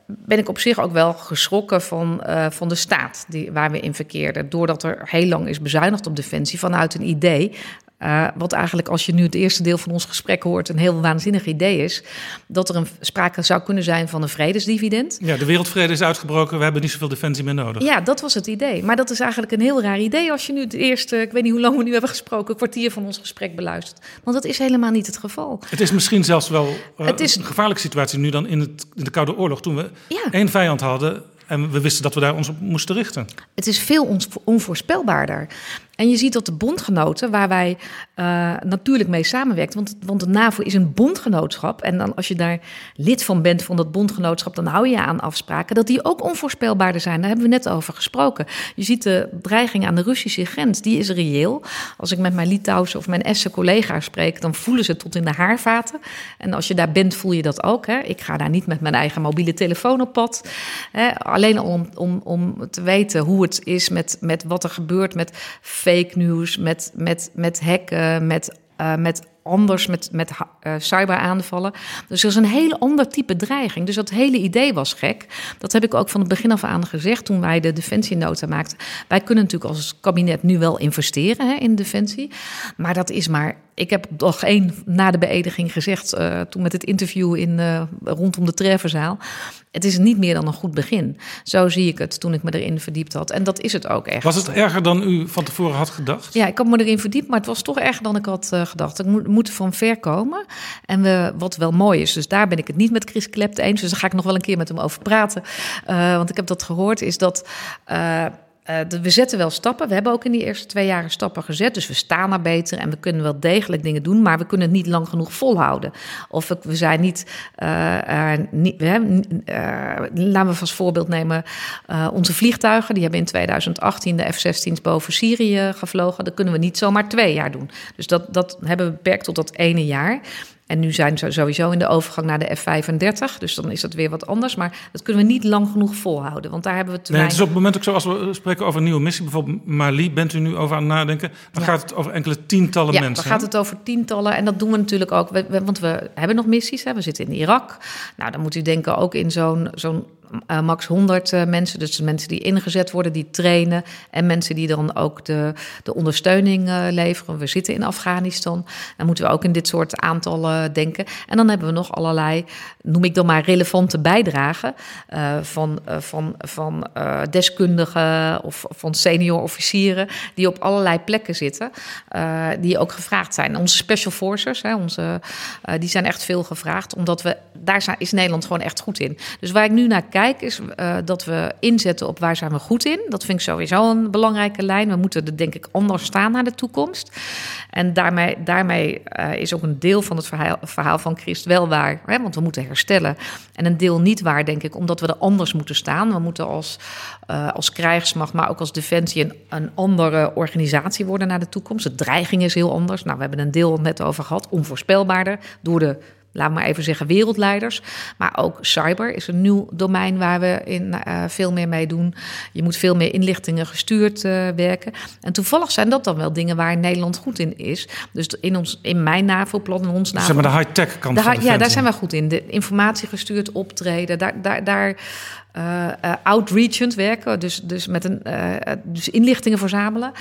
ben ik op zich ook wel geschrokken van, van de staat die, waar we in verkeerden. Doordat er heel lang is bezuinigd op defensie vanuit een idee uh, wat eigenlijk, als je nu het eerste deel van ons gesprek hoort, een heel waanzinnig idee is. Dat er een sprake zou kunnen zijn van een vredesdividend. Ja, de wereldvrede is uitgebroken, we hebben niet zoveel defensie meer nodig. Ja, dat was het idee. Maar dat is eigenlijk een heel raar idee als je nu het eerste, ik weet niet hoe lang we nu hebben gesproken, kwartier van ons gesprek beluistert. Want dat is helemaal niet het geval. Het is misschien zelfs wel uh, het is... een gevaarlijke situatie nu dan in, het, in de Koude Oorlog, toen we ja. één vijand hadden en we wisten dat we daar ons op moesten richten. Het is veel onvoorspelbaarder. En je ziet dat de bondgenoten, waar wij uh, natuurlijk mee samenwerken, want, want de NAVO is een bondgenootschap. En dan als je daar lid van bent van dat bondgenootschap, dan hou je aan afspraken, dat die ook onvoorspelbaarder zijn. Daar hebben we net over gesproken. Je ziet de dreiging aan de Russische grens, die is reëel. Als ik met mijn Litouwse of mijn Estse collega's spreek, dan voelen ze tot in de haarvaten. En als je daar bent, voel je dat ook. Hè? Ik ga daar niet met mijn eigen mobiele telefoon op pad. Hè? Alleen om, om, om te weten hoe het is met, met wat er gebeurt met fake news, met, met, met hacken, met, uh, met anders met, met uh, cyberaanvallen. Dus er is een heel ander type dreiging. Dus dat hele idee was gek. Dat heb ik ook van het begin af aan gezegd toen wij de defensienota maakten. Wij kunnen natuurlijk als kabinet nu wel investeren hè, in defensie. Maar dat is maar. Ik heb nog één na de beëdiging gezegd, uh, toen met het interview in, uh, rondom de Trefferzaal. Het is niet meer dan een goed begin. Zo zie ik het toen ik me erin verdiept had. En dat is het ook echt. Was het erger dan u van tevoren had gedacht? Ja, ik had me erin verdiept, maar het was toch erger dan ik had uh, gedacht. Ik moet, moeten van ver komen. En we, wat wel mooi is, dus daar ben ik het niet met Chris Klept eens. Dus daar ga ik nog wel een keer met hem over praten. Want ik heb dat gehoord, is dat... Uh, we zetten wel stappen. We hebben ook in die eerste twee jaren stappen gezet. Dus we staan er beter en we kunnen wel degelijk dingen doen. Maar we kunnen het niet lang genoeg volhouden. Of we, zijn niet. Uh, niet laten we als voorbeeld nemen. onze vliegtuigen. Die hebben in 2018 de F-16's boven Syrië gevlogen. Dat kunnen we niet zomaar twee jaar doen. Dus dat, dat hebben we beperkt tot dat ene jaar. En nu zijn ze sowieso in de overgang naar de F-35. Dus dan is dat weer wat anders. Maar dat kunnen we niet lang genoeg volhouden. Want daar hebben we te nee, Het is op het moment ook zo, als we spreken over een nieuwe missie... bijvoorbeeld Mali, bent u nu over aan het nadenken... dan gaat het over enkele tientallen ja, mensen. dan gaat het over tientallen. En dat doen we natuurlijk ook. want we hebben nog missies. Hè. We zitten in Irak. Nou, dan moet u denken ook in zo'n zo'n uh, max 100 uh, mensen. Dus mensen die ingezet worden, die trainen. En mensen die dan ook de, de ondersteuning uh, leveren. We zitten in Afghanistan. Dan moeten we ook in dit soort aantallen denken. En dan hebben we nog allerlei, noem ik dan maar, relevante bijdragen. van van, van deskundigen of van senior officieren. Die op allerlei plekken zitten. die ook gevraagd zijn. Onze special forces, hè, onze, die zijn echt veel gevraagd. Omdat we, daar is Nederland gewoon echt goed in. Dus waar ik nu naar kijk is uh, dat we inzetten op waar zijn we goed in. Dat vind ik sowieso een belangrijke lijn. We moeten er denk ik anders staan naar de toekomst. En daarmee, daarmee uh, is ook een deel van het verhaal, verhaal van Christ wel waar. Hè? Want we moeten herstellen. En een deel niet waar, denk ik, omdat we er anders moeten staan. We moeten als, uh, als krijgsmacht, maar ook als defensie... Een, een andere organisatie worden naar de toekomst. De dreiging is heel anders. Nou, we hebben een deel net over gehad. Onvoorspelbaarder door de laat maar even zeggen, wereldleiders. Maar ook cyber is een nieuw domein waar we in, uh, veel meer mee doen. Je moet veel meer inlichtingen gestuurd uh, werken. En toevallig zijn dat dan wel dingen waar Nederland goed in is. Dus in, ons, in mijn NAVO-plan, in ons NAVO... Zeg maar de high-tech kant de, van Ja, daar zijn we goed in. De informatie gestuurd optreden, daar... daar, daar uh, outreachend werken, dus, dus, met een, uh, dus inlichtingen verzamelen.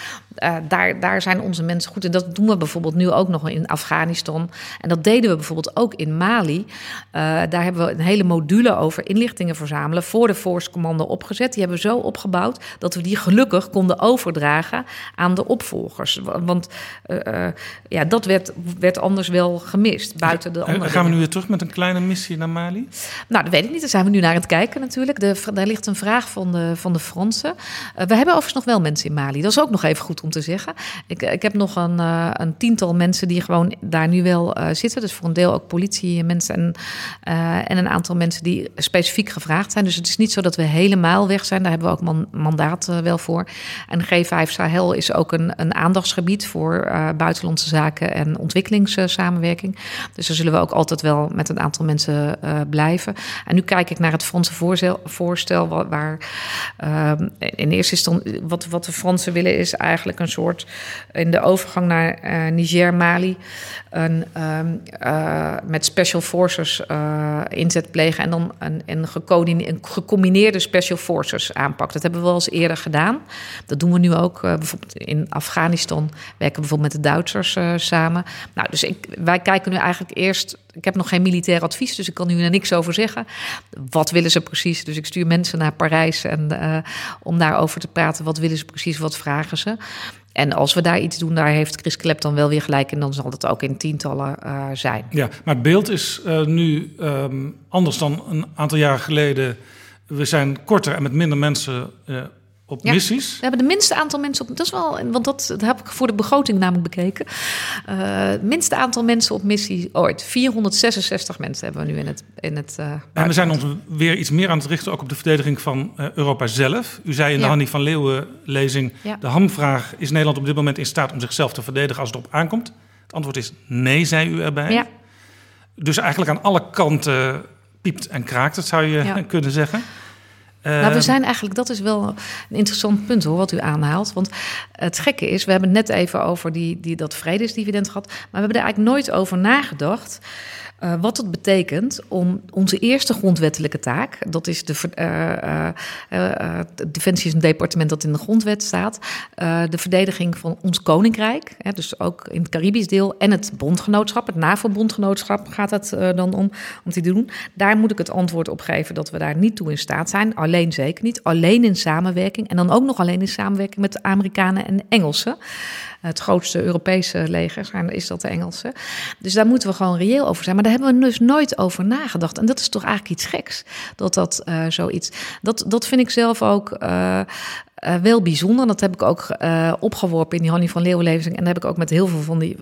daar, daar zijn onze mensen goed in. Dat doen we bijvoorbeeld nu ook nog in Afghanistan. En dat deden we bijvoorbeeld ook in Mali. daar hebben we een hele module over inlichtingen verzamelen voor de Force Commando opgezet. Die hebben we zo opgebouwd dat we die gelukkig konden overdragen aan de opvolgers. Want ja, dat werd, werd anders wel gemist buiten de andere. Gaan we nu weer terug met een kleine missie naar Mali? Nou, dat weet ik niet. Daar zijn we nu naar het kijken natuurlijk daar ligt een vraag van de, van de Fransen. Uh, we hebben overigens nog wel mensen in Mali. Dat is ook nog even goed om te zeggen. Ik, ik heb nog een, uh, een tiental mensen die gewoon daar nu wel uh, zitten. Dus voor een deel ook politiemensen en, en een aantal mensen die specifiek gevraagd zijn. Dus het is niet zo dat we helemaal weg zijn. Daar hebben we ook man, mandaat wel voor. En G5 Sahel is ook een, een aandachtsgebied voor buitenlandse zaken en ontwikkelingssamenwerking. Dus daar zullen we ook altijd wel met een aantal mensen blijven. En nu kijk ik naar het Franse voorstel voorstel waar, waar ehm, in eerste instantie wat, wat de Fransen willen is eigenlijk een soort in de overgang naar eh, Niger, Mali, een, ehm, eh, met special forces eh, inzet plegen en dan een, een, een gecombineerde special forces aanpak. Dat hebben we wel eens eerder gedaan. Dat doen we nu ook. bijvoorbeeld in Afghanistan werken we bijvoorbeeld met de Duitsers samen. Nou, dus ik, wij kijken nu eigenlijk eerst ik heb nog geen militair advies, dus ik kan nu er niks over zeggen. Wat willen ze precies? Dus ik stuur mensen naar Parijs en, uh, om daarover te praten. Wat willen ze precies? Wat vragen ze? En als we daar iets doen, daar heeft Chris Klep dan wel weer gelijk. En dan zal het ook in tientallen uh, zijn. Ja, maar het beeld is uh, nu um, anders dan een aantal jaren geleden. We zijn korter en met minder mensen op missies? We hebben de minste aantal mensen op. Dat is wel, want dat, dat heb ik voor de begroting namelijk bekeken. Uh, het minste aantal mensen op missie ooit. 466 mensen hebben we nu in het. In het uh, en we zijn ons weer iets meer aan het richten ook op de verdediging van uh, Europa zelf. U zei in de ja. Hannie van Leeuwen lezing: ja. de hamvraag is Nederland op dit moment in staat om zichzelf te verdedigen als het op aankomt. Het antwoord is nee, zei u erbij. Ja. Dus eigenlijk aan alle kanten piept en kraakt, dat zou je kunnen zeggen. Nou, we ehm, zijn eigenlijk, dat is wel een interessant punt hoor, wat u aanhaalt. Want het gekke is, we hebben het net even over die, die, dat vredesdividend gehad. Maar we hebben er eigenlijk nooit over nagedacht. Uh, wat het betekent om onze eerste grondwettelijke taak, dat is de uh, uh, Defensie is een departement dat in de grondwet staat, de verdediging van ons koninkrijk, hè, dus ook in het Caribisch deel, en het bondgenootschap, het NAVO-bondgenootschap gaat het dan om, om te doen. Daar moet ik het antwoord op geven dat we daar niet toe in staat zijn, alleen zeker niet, alleen in samenwerking en dan ook nog alleen in samenwerking met de Amerikanen en Engelsen het grootste Europese leger zijn, is dat de Engelse. Dus daar moeten we gewoon reëel over zijn. Maar daar hebben we dus nooit over nagedacht. En dat is toch eigenlijk iets geks, dat dat uh, zoiets... Dat, dat vind ik zelf ook... Uh, uh, wel bijzonder. Dat heb ik ook opgeworpen in die Hannie van Leeuwenlezing. En daar heb ik ook met heel veel van die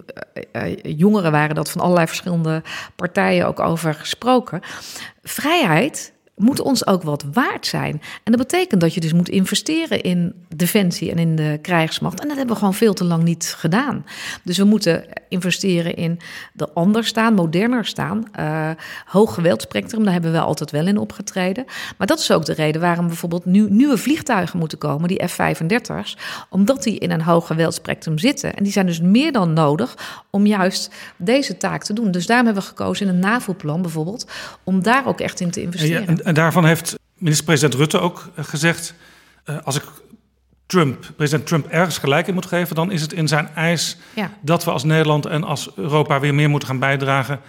jongeren waren dat van allerlei verschillende partijen ook over gesproken. Vrijheid moet ons ook wat waard zijn. En dat betekent dat je dus moet investeren in defensie en in de krijgsmacht. En dat hebben we gewoon veel te lang niet gedaan. Dus we moeten investeren in de anders staan, moderner staan. Uh, hoog geweldspectrum, daar hebben we altijd wel in opgetreden. Maar dat is ook de reden waarom bijvoorbeeld nu nieuwe vliegtuigen moeten komen, die F-35's, omdat die in een hoog geweldspectrum zitten. En die zijn dus meer dan nodig om juist deze taak te doen. Dus daarom hebben we gekozen in een NAVO-plan bijvoorbeeld, om daar ook echt in te investeren. En daarvan heeft minister-president Rutte ook eh, gezegd: uh, als ik Trump, president Trump ergens gelijk in moet geven, dan is het in zijn eis ja. dat we als Nederland en als Europa weer meer moeten gaan bijdragen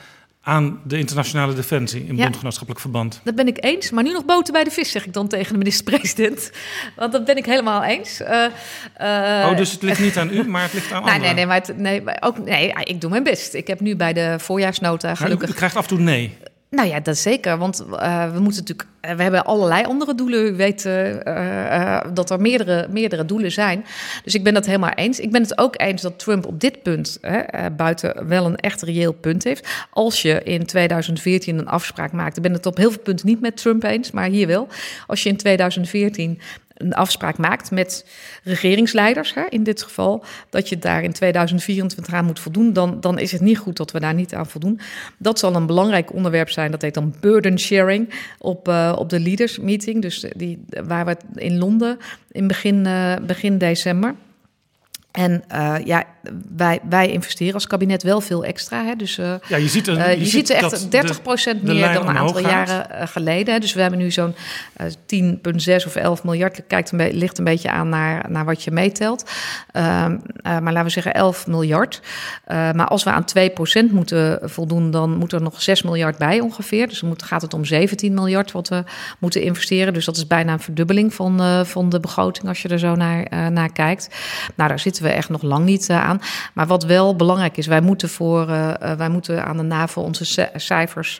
aan de internationale defensie in ja, bondgenootschappelijk verband. Dat ben ik eens, maar nu nog boten bij de vis, zeg ik dan tegen de minister-president. Want dat ben ik helemaal eens. Uh, uh, oh, dus het ligt niet aan u, maar het ligt aan nee, anderen? Nee, nee, maar, het, nee, ook, nee, ik doe mijn best. Ik heb nu bij de voorjaarsnota gelukkig... u, u krijgt af en toe nee. Nou ja, dat zeker. Want uh, we moeten natuurlijk. Uh, we hebben allerlei andere doelen. U weet uh, dat er meerdere, meerdere doelen zijn. Dus ik ben dat helemaal eens. Ik ben het ook eens dat Trump op dit punt buiten wel een echt reëel punt heeft. Als je in 2014 een afspraak maakt. Ik ben het op heel veel punten niet met Trump eens, maar hier wel. Als je in 2014 een afspraak maakt met regeringsleiders, hè, in dit geval, dat je daar in 2024 aan moet voldoen, dan, dan is het niet goed dat we daar niet aan voldoen. Dat zal een belangrijk onderwerp zijn, dat heet dan burden sharing op, uh, op de leaders meeting, dus die, waar we in Londen in begin, uh, begin december. En uh, ja, wij, wij investeren als kabinet wel veel extra. Hè? Dus, uh, ja, je ziet, een, uh, je, ziet, ziet echt 30 procent meer dan een aantal jaren geleden. Hè? Dus we hebben nu zo'n 10,6 of 11 miljard. Kijkt een ligt een beetje aan naar, naar wat je meetelt. Ehm, maar laten we zeggen 11 miljard. maar als we aan 2 procent moeten voldoen, dan moet er nog 6 miljard bij ongeveer. Dus dan moet, gaat het om 17 miljard wat we moeten investeren. Dus dat is bijna een verdubbeling van, van de begroting als je er zo naar, naar kijkt. Nou, daar zitten we echt nog lang niet aan. Maar wat wel belangrijk is, wij moeten, voor, uh, wij moeten aan de NAVO onze cijfers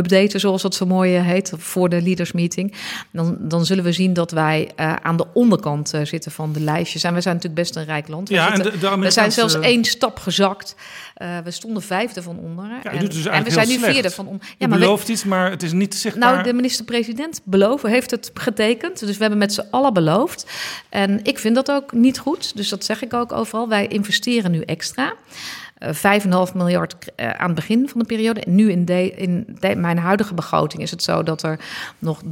updaten, zoals dat zo mooi heet, voor de leaders meeting. Dan, dan zullen we zien dat wij uh, aan de onderkant zitten van de lijstjes. En we zijn natuurlijk best een rijk land. We, ja, zitten, en de, we zijn zelfs één stap gezakt. we stonden vijfde van onder. Ja, en, dus en, we zijn nu slecht. vierde van onder. Ja, maar belooft we, iets, maar het is niet zichtbaar. Nou, de minister-president beloven, heeft het getekend. Dus we hebben met z'n allen beloofd. En ik vind dat ook niet goed. Dus dat zeg ik ook overal. Wij investeren nu extra. Uh, 5,5 miljard uh, aan het begin van de periode. En nu in, de, in de, mijn huidige begroting is het zo dat er nog 3,5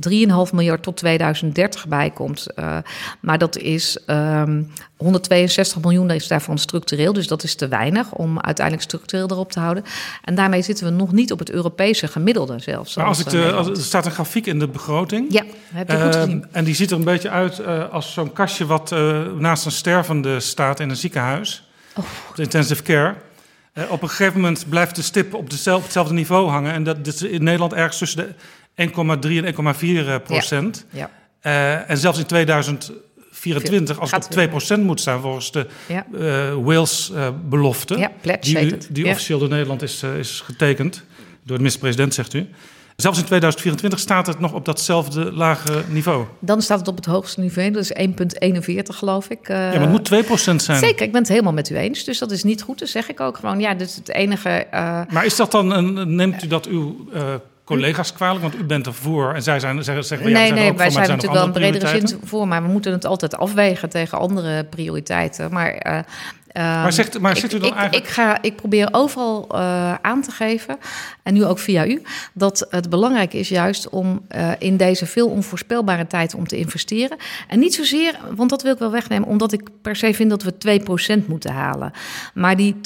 miljard tot 2030 bij komt. Uh, maar dat is um, 162 miljoen is daarvan structureel. Dus dat is te weinig om uiteindelijk structureel erop te houden. En daarmee zitten we nog niet op het Europese gemiddelde zelfs. Maar als ik de, als, er staat een grafiek in de begroting. Ja, heb je goed Uh, gezien. en die ziet er een beetje uit uh, als zo'n kastje wat naast een stervende staat in een ziekenhuis. Oh. De intensive care. Uh, op een gegeven moment blijft de stip op, dezelfde, op hetzelfde niveau hangen. En dat, is in Nederland ergens tussen de 1,3 en 1,4 procent. Ja. Ja. en zelfs in 2024, als het op 2% moet staan volgens de ja. Wales-belofte... ja, die, die officieel door Nederland is, is getekend, door de minister-president, zegt u... Zelfs in 2024 staat het nog op datzelfde lage niveau. Dan staat het op het hoogste niveau, dat is 1,41 geloof ik. Ja, maar het moet 2% zijn. Zeker, ik ben het helemaal met u eens. Dus dat is niet goed, dus zeg ik ook gewoon. Ja, dit is het enige... Uh, maar is dat dan, een, neemt u dat uw... Uh, collega's kwalijk, want u bent ervoor en zij zijn, zeggen, zeggen nee, ja, nee, zijn wij voor, zijn, zijn natuurlijk wel een bredere zin voor, maar we moeten het altijd afwegen tegen andere prioriteiten. Maar uh, maar zegt, maar zegt u dan ik, eigenlijk... Ik, ga, ik probeer overal uh, aan te geven, en nu ook via u, dat het belangrijk is juist om uh, in deze veel onvoorspelbare tijd om te investeren. En niet zozeer, want dat wil ik wel wegnemen, omdat ik per se vind dat we 2% moeten halen. Maar die 2%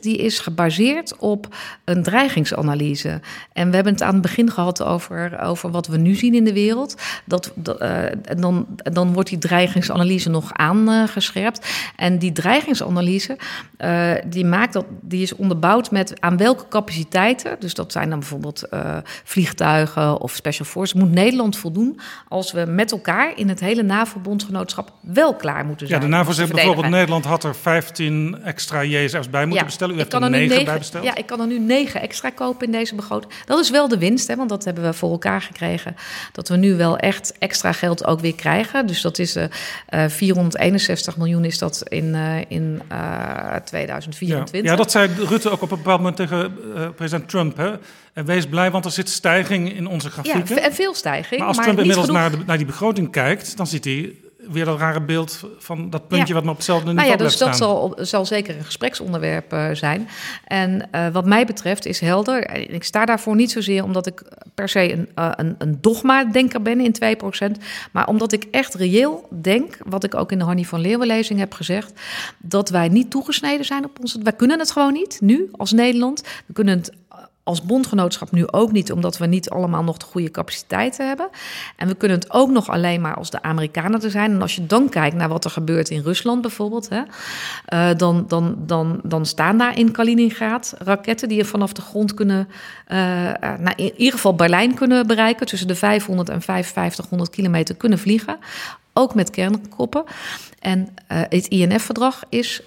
die is gebaseerd op een dreigingsanalyse. En we hebben het aan het begin gehad over, over wat we nu zien in de wereld. Dat, uh, dan, dan wordt die dreigingsanalyse nog aangescherpt. En die dreigingsanalyse uh, die maakt dat die is onderbouwd met aan welke capaciteiten, dus dat zijn dan bijvoorbeeld uh, vliegtuigen of special forces, moet Nederland voldoen als we met elkaar in het hele NAVO-bondgenootschap wel klaar moeten zijn. Ja, de NAVO zegt bijvoorbeeld Nederland had er 15 extra JSF's bij moeten ja, bestellen. U heeft er 9 negen, bij besteld. Ja, ik kan er nu 9 extra kopen in deze begroting. Dat is wel de winst, hè, want dat hebben we voor elkaar gekregen. Dat we nu wel echt extra geld ook weer krijgen. Dus dat is uh, 461 miljoen is dat in, in uh, 2024. Ja. ja, dat zei Rutte ook op een bepaald moment tegen uh, president Trump. Hè? En wees blij, want er zit stijging in onze grafieken. Ja, en veel stijging. Maar als maar Trump inmiddels genoeg... naar, de, naar die begroting kijkt, dan ziet hij weer dat rare beeld van dat puntje ja. wat maar op hetzelfde niveau nou ja, dus dat zal, zal zeker een gespreksonderwerp uh, zijn. En uh, wat mij betreft is helder. Ik sta daarvoor niet zozeer omdat ik per se een, uh, een, een dogma-denker ben in 2%. Maar omdat ik echt reëel denk, wat ik ook in de Hannie van Leeuwen-lezing heb gezegd, dat wij niet toegesneden zijn op ons. Wij kunnen het gewoon niet, nu, als Nederland. We kunnen het als bondgenootschap nu ook niet, omdat we niet allemaal nog de goede capaciteiten hebben. En we kunnen het ook nog alleen maar als de Amerikanen er zijn. En als je dan kijkt naar wat er gebeurt in Rusland bijvoorbeeld, hè, uh, dan, dan, dan, dan staan daar in Kaliningrad raketten die je vanaf de grond kunnen, uh, nou, in ieder geval Berlijn kunnen bereiken, tussen de 500 en 5500 kilometer kunnen vliegen. Ook met kernkoppen. En het INF-verdrag is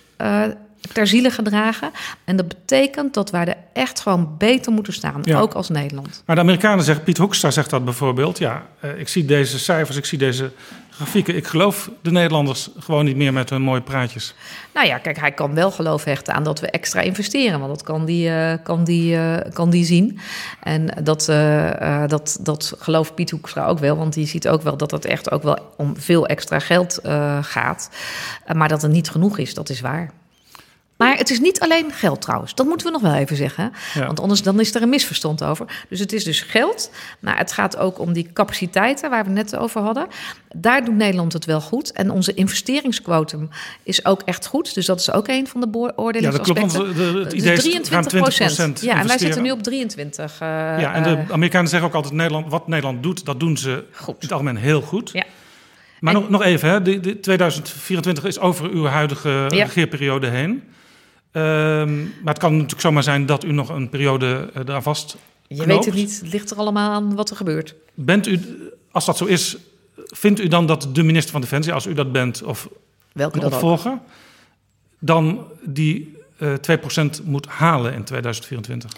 ter ziele gedragen. En dat betekent dat wij er echt gewoon beter moeten staan, ja. ook als Nederland. Maar de Amerikanen zeggen, Piet Hoekstra zegt dat bijvoorbeeld. Ja, uh, ik zie deze cijfers, ik zie deze grafieken. Ik geloof de Nederlanders gewoon niet meer met hun mooie praatjes. Nou ja, kijk, hij kan wel geloof hechten aan dat we extra investeren. Want dat kan die, uh, kan die, uh, kan die zien. En dat, uh, dat, dat gelooft Piet Hoekstra ook wel. Want die ziet ook wel dat het echt ook wel om veel extra geld gaat. maar dat het niet genoeg is, dat is waar. Maar het is niet alleen geld trouwens. Dat moeten we nog wel even zeggen. Ja. Want anders dan is er een misverstand over. Dus het is dus geld. Maar het gaat ook om die capaciteiten waar we net over hadden. Daar doet Nederland het wel goed. En onze investeringsquotum is ook echt goed. Dus dat is ook een van de beoordelingsaspecten. Ja, dat klopt. Want het idee dus 23 procent. Ja, en wij zitten nu op 23. Uh, ja, en de Amerikanen zeggen ook altijd... Nederland, wat Nederland doet, dat doen ze goed. in het algemeen heel goed. Ja. Maar en, nog, nog even, hè. De, de 2024 is over uw huidige ja. regeerperiode heen. Um, maar het kan natuurlijk zomaar zijn dat u nog een periode uh, eraan vast. Je weet het niet, het ligt er allemaal aan wat er gebeurt. Bent u, als dat zo is, vindt u dan dat de minister van Defensie, als u dat bent, of Welke een opvolger, dan die uh, 2% moet halen in 2024?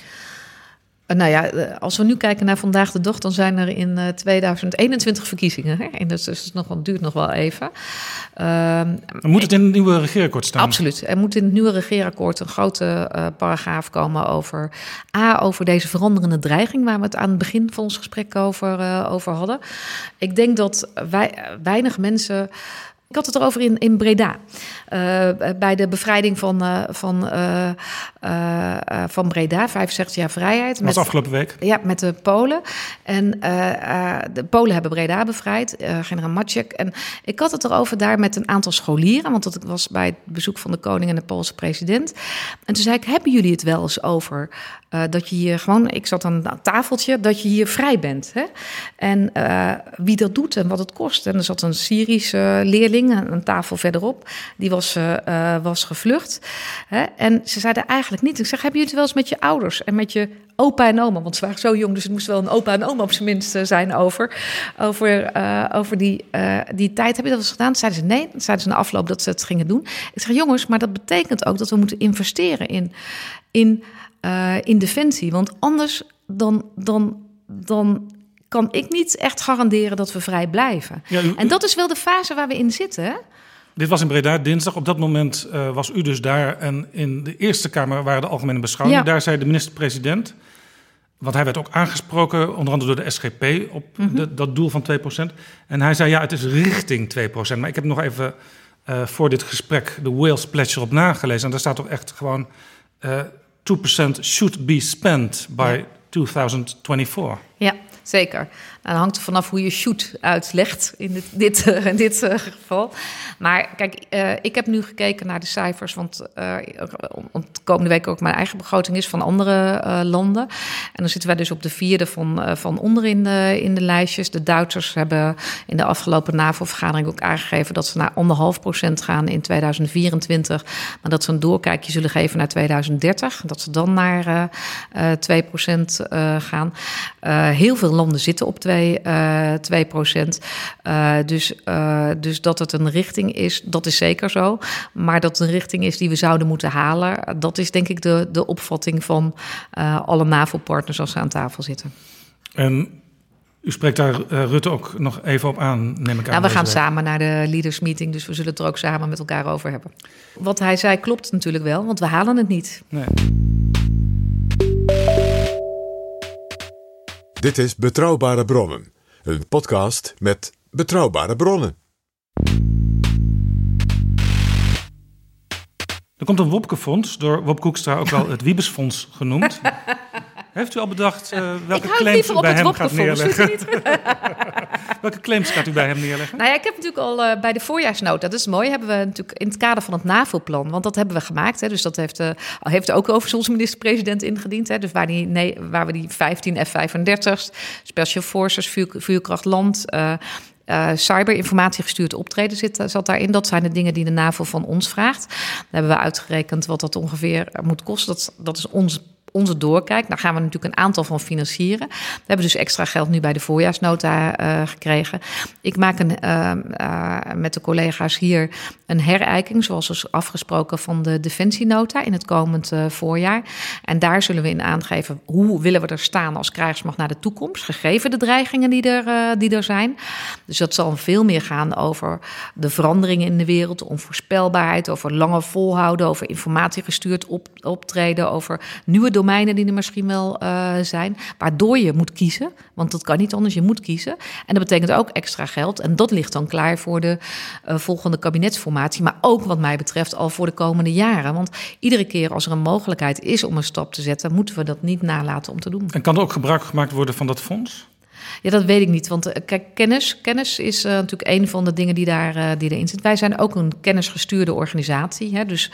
Nou ja, als we nu kijken naar vandaag de dag, dan zijn er in 2021 verkiezingen. Hè? En dat is nog, het duurt nog wel even. Um, moet het in het nieuwe regeerakkoord staan? Absoluut. Er moet in het nieuwe regeerakkoord een grote uh, paragraaf komen over A, over deze veranderende dreiging, waar we het aan het begin van ons gesprek over, uh, over hadden. Ik denk dat wij, weinig mensen Ik had het erover in, in Breda. Uh, bij de bevrijding van, uh, van, uh, van Breda, 65 jaar vrijheid. Dat was afgelopen week. Ja, met de Polen. En de Polen hebben Breda bevrijd, generaal Maciek. En ik had het erover daar met een aantal scholieren, want dat was bij het bezoek van de koning en de Poolse president. En toen zei ik, hebben jullie het wel eens over dat je hier gewoon, ik zat aan een tafeltje, dat je hier vrij bent. Hè? En wie dat doet en wat het kost. En er zat een Syrische leerling een tafel verderop, die was, uh, was gevlucht. Hè? En ze zeiden eigenlijk niet. Ik zeg, hebben jullie het wel eens met je ouders en met je opa en oma? Want ze waren zo jong, dus het moest wel een opa en oma op zijn minst zijn over, over, over die, die tijd. Heb je dat eens gedaan? Zeiden ze nee. Zeiden ze na afloop dat ze het gingen doen. Ik zeg, jongens, maar dat betekent ook dat we moeten investeren in, in, in defensie. Want anders dan, dan, dan kan ik niet echt garanderen dat we vrij blijven. en dat is wel de fase waar we in zitten. Dit was in Breda dinsdag. Op dat moment uh, was u dus daar. En in de Eerste Kamer waren de algemene beschouwingen. Daar zei de minister-president. Want hij werd ook aangesproken, onder andere door de SGP, op mm -hmm. dat doel van 2%. En hij zei: ja, het is richting 2%. Maar ik heb nog even uh, voor dit gesprek de Wales Pledge erop nagelezen. En daar staat toch echt gewoon: uh, 2% should be spent by ja. 2024. Ja. Zeker. Nou, dan hangt er vanaf hoe je shoot uitlegt in dit, dit, uh, in dit uh, geval. Maar kijk, uh, ik heb nu gekeken naar de cijfers, want de komende week ook mijn eigen begroting is van andere landen. En dan zitten wij dus op de vierde van, van onder in de, in de lijstjes. De Duitsers hebben in de afgelopen NAVO-vergadering ook aangegeven dat ze naar anderhalf procent gaan in 2024. Maar dat ze een doorkijkje zullen geven naar 2030. Dat ze dan naar 2 procent gaan. heel veel landen zitten op 2, uh, 2 procent. Uh, dus, uh, dus dat het een richting is, dat is zeker zo. Maar dat het een richting is die we zouden moeten halen, dat is denk ik de, de opvatting van alle NAVO-partners als ze aan tafel zitten. En u spreekt daar uh, Rutte ook nog even op aan, neem ik aan. Nou, we gaan week. samen naar de leaders meeting, dus we zullen het er ook samen met elkaar over hebben. Wat hij zei klopt natuurlijk wel, want we halen het niet. Nee. Dit is Betrouwbare Bronnen, een podcast met betrouwbare bronnen. Er komt een Wopke-fonds, door Wop Koekstra ook wel het Wiebesfonds genoemd. Heeft u al bedacht uh, welke claims u bij hem gaat neerleggen? welke claims gaat u bij hem neerleggen? Nou ja, ik heb natuurlijk al uh, bij de voorjaarsnota, dat is mooi, hebben we natuurlijk in het kader van het NAVO-plan, want dat hebben we gemaakt. Hè, dus dat heeft, uh, heeft ook overigens onze minister-president ingediend. Hè, dus waar, die, nee, waar we die 15 F-35's, Special Forces, vuur, vuurkracht land, uh, cyberinformatie gestuurd optreden zit, zat daarin. Dat zijn de dingen die de NAVO van ons vraagt. Daar hebben we uitgerekend wat dat ongeveer moet kosten. Dat, dat is ons onze doorkijk. Daar gaan we natuurlijk een aantal van financieren. We hebben dus extra geld nu bij de voorjaarsnota uh, gekregen. Ik maak een, uh, uh, met de collega's hier een herijking, zoals is afgesproken, van de defensienota in het komend voorjaar. En daar zullen we in aangeven hoe willen we er staan als krijgsmacht naar de toekomst, gegeven de dreigingen die er, die er zijn. Dus dat zal veel meer gaan over de veranderingen in de wereld, onvoorspelbaarheid, over lange volhouden, over informatiegestuurd op, optreden, over nieuwe domeinen die er misschien wel uh, zijn. Waardoor je moet kiezen. Want dat kan niet anders. Je moet kiezen. En dat betekent ook extra geld. En dat ligt dan klaar voor de uh, volgende kabinetsformatie. Maar ook wat mij betreft al voor de komende jaren. Want iedere keer als er een mogelijkheid is om een stap te zetten, moeten we dat niet nalaten om te doen. En kan er ook gebruik gemaakt worden van dat fonds? Ja, dat weet ik niet. Want eh, kijk, kennis, kennis is uh, natuurlijk een van de dingen die, daar, uh, die erin zit. Wij zijn ook een kennisgestuurde organisatie. Hè, dus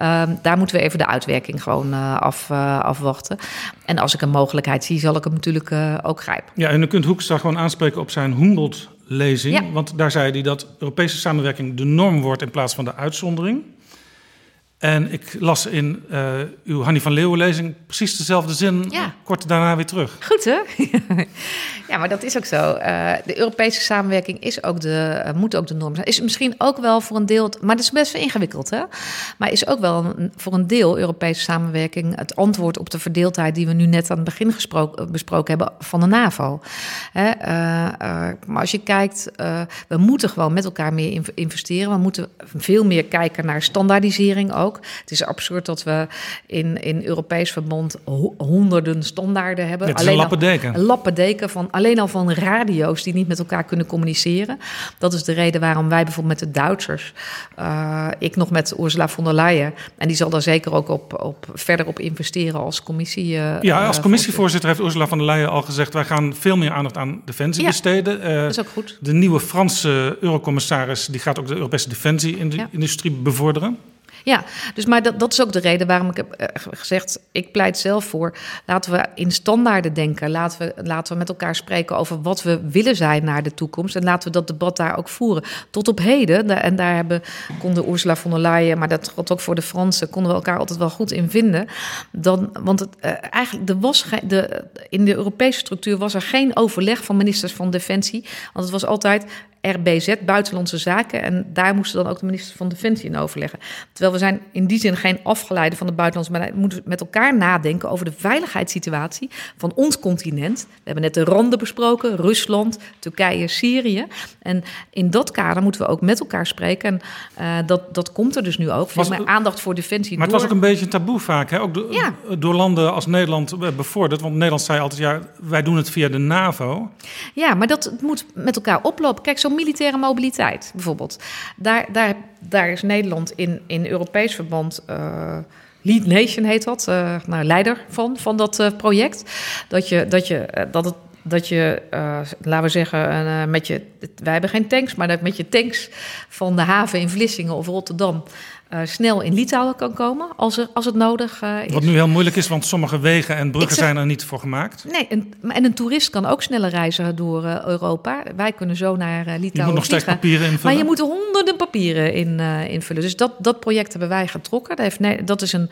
uh, daar moeten we even de uitwerking gewoon af, afwachten. En als ik een mogelijkheid zie, zal ik hem natuurlijk ook grijpen. Ja, en u kunt Hoekstra gewoon aanspreken op zijn Humboldt-lezing. Ja. Want daar zei hij dat Europese samenwerking de norm wordt in plaats van de uitzondering. En ik las in uh, uw Hannie van Leeuwen lezing precies dezelfde zin ja. kort daarna weer terug. Goed hè? ja, maar dat is ook zo. Uh, de Europese samenwerking is ook de, uh, moet ook de norm zijn. Is misschien ook wel voor een deel, maar dat is best wel ingewikkeld hè. Maar is ook wel een, voor een deel Europese samenwerking het antwoord op de verdeeldheid die we nu net aan het begin besproken hebben van de NAVO. Hè? maar als je kijkt, we moeten gewoon met elkaar meer investeren. We moeten veel meer kijken naar standaardisering ook. Ook. Het is absurd dat we in, in Europees verband ho- honderden standaarden hebben. Het is een al- lappendeken. een lappendeken van alleen al van radio's die niet met elkaar kunnen communiceren. Dat is de reden waarom wij bijvoorbeeld met de Duitsers, eh, ik nog met Ursula von der Leyen, en die zal daar zeker ook op, op verder op investeren als commissie. eh, Ja, als eh, commissievoorzitter heeft Ursula von der Leyen al gezegd... wij gaan veel meer aandacht aan defensie Ja. besteden. Dat is ook goed. de nieuwe Franse eurocommissaris... die gaat ook de Europese defensie-industrie bevorderen. Ja, dus maar dat, dat is ook de reden waarom ik heb eh, gezegd, ik pleit zelf voor, laten we in standaarden denken. Laten we, laten we met elkaar spreken over wat we willen zijn naar de toekomst. En laten we dat debat daar ook voeren. Tot op heden, en daar hebben, konden Ursula von der Leyen, maar dat geldt ook voor de Fransen, konden we elkaar altijd wel goed in vinden. Dan, want het, eh, eigenlijk, er was de, in de Europese structuur was er geen overleg van ministers van Defensie. Want het was altijd RBZ, Buitenlandse Zaken. En daar moesten dan ook de ministers van Defensie in overleggen. Terwijl we zijn in die zin geen afgeleide van de buitenlandse beleid. We moeten met elkaar nadenken over de veiligheidssituatie van ons continent. We hebben net de randen besproken, Rusland, Turkije, Syrië. En in dat kader moeten we ook met elkaar spreken. En eh, dat, dat komt er dus nu ook. Was- mijn aandacht voor defensie Maar het was ook een beetje een taboe vaak, hè? ook do- Ja. door landen als Nederland bevorderd. Want Nederland zei altijd, ja, wij doen het via de NAVO. Ja, maar dat moet met elkaar oplopen. Kijk, militaire mobiliteit bijvoorbeeld. Daar, daar, daar is Nederland in, in Europees verband. eh, Lead Nation heet dat, eh, nou, leider van, van dat eh, project. Dat je, dat je, dat het, dat je laten we zeggen, met je, wij hebben geen tanks, maar met je tanks van de haven in Vlissingen of Rotterdam eh, snel in Litouwen kan komen als, er, als het nodig eh, is. Wat nu heel moeilijk is, want sommige wegen en bruggen zeg- zijn er niet voor gemaakt. Nee, en, en een toerist kan ook sneller reizen door eh, Europa. Wij kunnen zo naar Litouwen Je moet nog steeds papieren invullen. Maar je moet er honderden papieren in, invullen. Dus dat, dat project hebben wij getrokken. Dat, heeft, nee, dat is een,